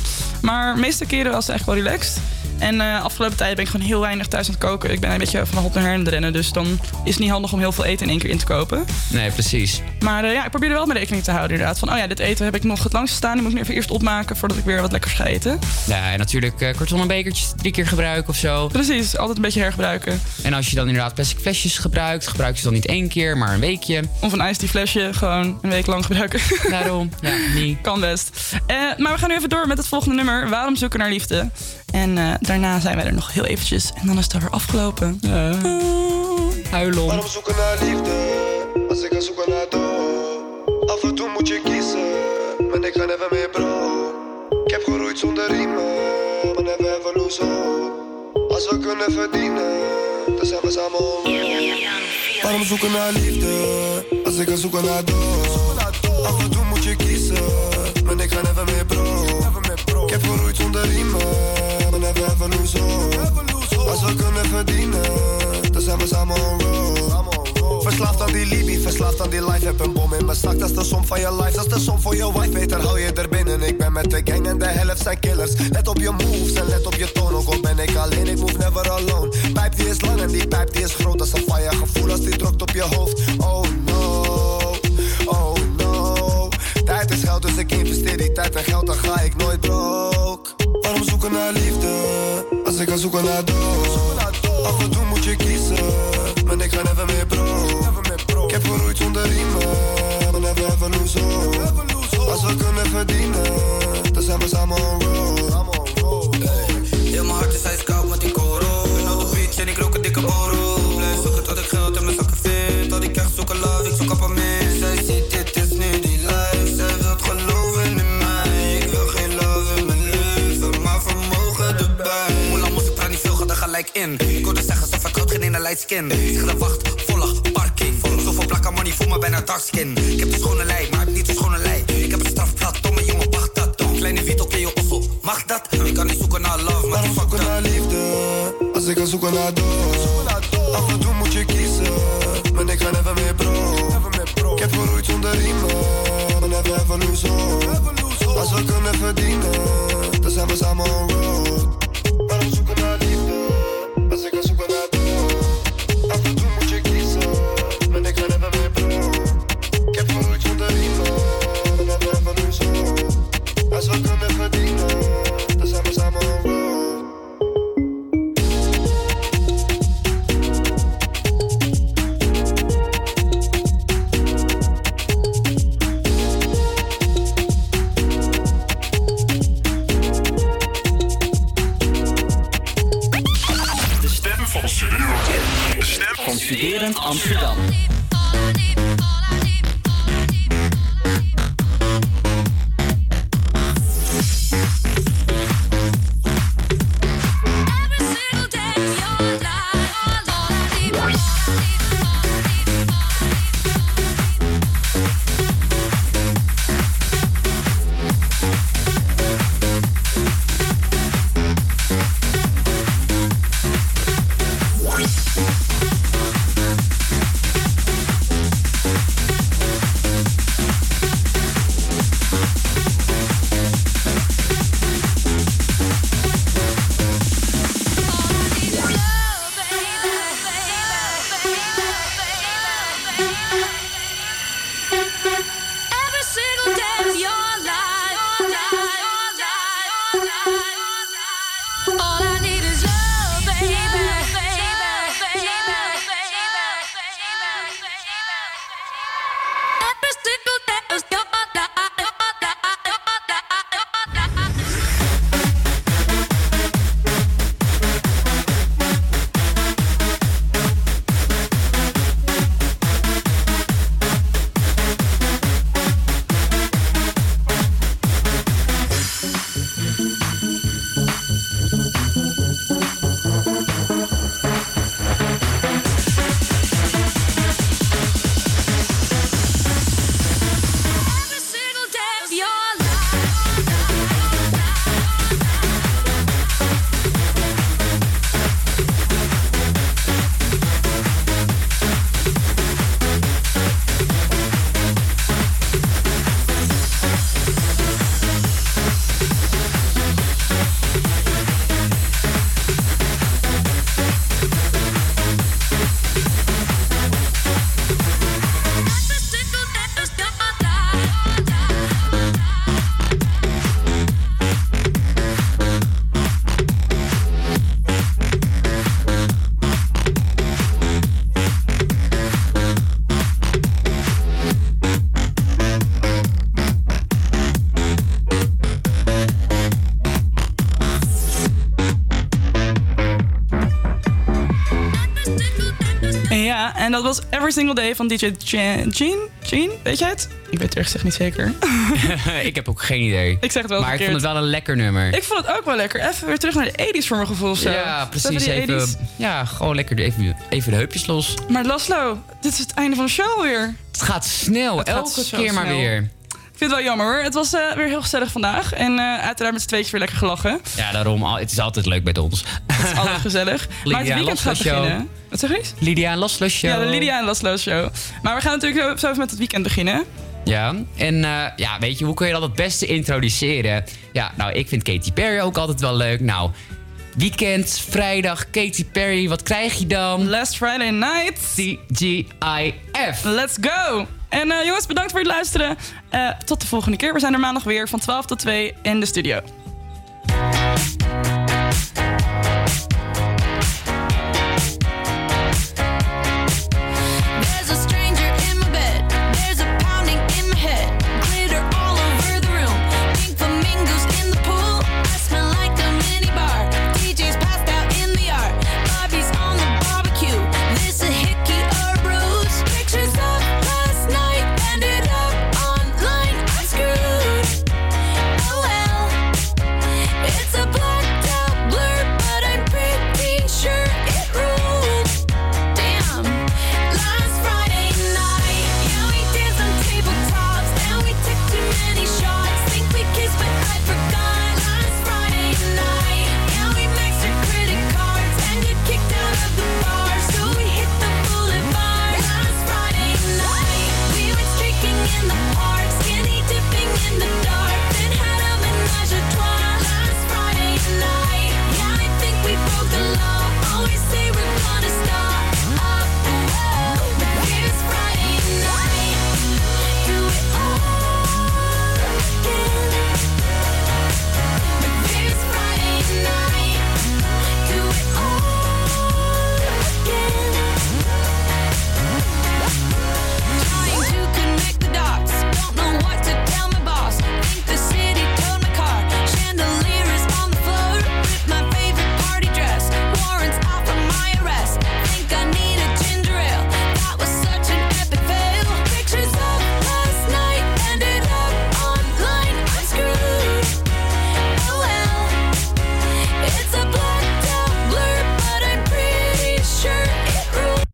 Maar de meeste keren was het echt wel relaxed. En eh afgelopen tijd ben ik gewoon heel weinig thuis aan het koken. Ik ben een beetje van de hot naar her aan het rennen, dus dan is het niet handig om heel veel eten in één keer in te kopen. Nee, precies. Maar eh, ja, ik probeer er wel mee rekening te houden inderdaad. Van, oh ja, dit eten heb ik nog het langst staan. Die moet ik nu even eerst opmaken voordat ik weer wat lekkers ga eten. Ja, en natuurlijk eh kartonnen bekertjes drie keer gebruiken of zo. Precies, altijd een beetje hergebruiken. En als je dan inderdaad plastic flesjes gebruikt, gebruik ze dan niet één keer, maar een weekje. Of een iced tea flesje gewoon een week lang gebruiken. Daarom, ja, niet. Kan best. Eh, maar we gaan nu even door met het volgende nummer. Waarom zoeken naar liefde? En eh, daarna zijn wij er nog heel eventjes. En dan is het alweer afgelopen. Huilom. Waarom zoeken naar liefde als ik ga zoeken naar dood? Af en toe moet je kiezen, ik ga even meer bro. Ik heb geroeid zonder riemen, maar never ever lose hope. Als we kunnen verdienen, dan zijn we samen on Waarom zoeken naar liefde als ik ga zoeken naar dood? Af en toe moet je kiezen, maar ik ga never meer bro. Ik heb geroeid zonder riemen, maar never ever lose hope. Als we kunnen verdienen, dan zijn we samen on. Verslaafd aan die Libi, verslaafd aan die life. Heb een bom in mijn zak, dat is de som van je life. Dat is de som voor je wife, beter hou je er binnen. Ik ben met de gang en de helft zijn killers. Let op je moves en let op je toon. Ook al ben ik alleen, ik move never alone. Pijp die is lang en die pijp die is groot. Dat is een fire gevoel als die drukt op je hoofd. Oh no, oh no. Tijd is geld, dus ik investeer die tijd en geld, dan ga ik nooit broke. Waarom zoeken naar liefde, als ik ga zoeken naar dood? Af en toe moet je kiezen, ik ga never meer bro. Ik heb geroeid zonder riemen, maar never ever lose hope. Als we kunnen verdienen, dan zijn we samen on road. Heel mijn hart is ijskoud met die koro. Ben op de beach en ik rook een dikke boro. Blijf zoeken tot ik geld in mijn zakken vind. Dat ik krijg zoeken love, ik zoek appartement. Zij ziet dit is nu die life. Zij wilt geloven in mij. Ik wil geen love in mijn leven, maar vermogen erbij. Hoe lang moest ik praten, niet veel, ga er gelijk in. Light skin. Zeg de wacht, volle parking. Zoveel plakken money, voel me bijna dark skin. Ik heb de schone lei, maar ik heb niet de schone lei. Ik heb een strafblad, domme jongen, wacht dat. Toch kleine Vito, ken je ossel, mag dat? Ik kan niet zoeken naar love, maar fuck zoeken naar liefde, als ik ga zoeken naar dood. Af en toe moet je kiezen, maar ik ga never meer bro. Ik heb geroeid zonder riemen, maar ever lose hope. Als we kunnen verdienen, dan zijn we samen on road. En dat was Every Single Day van DJ. Gene? Gene? Weet jij het? Ik weet het gezegd niet zeker. ik heb ook geen idee. Ik zeg het wel Maar ik vond het wel een lekker nummer. Ik vond het ook wel lekker. Even weer terug naar de 80s voor mijn gevoel. Zo. Ja, precies. Even die Even, 80s. ja, gewoon lekker even, even de heupjes los. Maar Laszlo, dit is het einde van de show weer. Het gaat snel, Het elke keer maar weer. Ik vind het wel jammer hoor. Het was eh, weer heel gezellig vandaag. En eh, uiteraard met z'n tweetjes weer lekker gelachen. Ja, daarom. al- Het is altijd leuk met ons. Het is altijd gezellig. maar het weekend gaat Show. beginnen. Wat zeg je? Lydia en Laszlo Show. Ja, de Lydia en Laszlo Show. Maar we gaan natuurlijk zo- zo even met het weekend beginnen. Ja, en eh, ja, weet je, hoe kun je dat het beste introduceren? Ja, nou, ik vind Katy Perry ook altijd wel leuk. Nou, weekend, vrijdag, Katy Perry, wat krijg je dan? Last Friday Night. TGIF. Let's go! En eh, jongens, bedankt voor het luisteren. Eh, tot de volgende keer. We zijn er maandag weer van 12 tot 2 in de studio.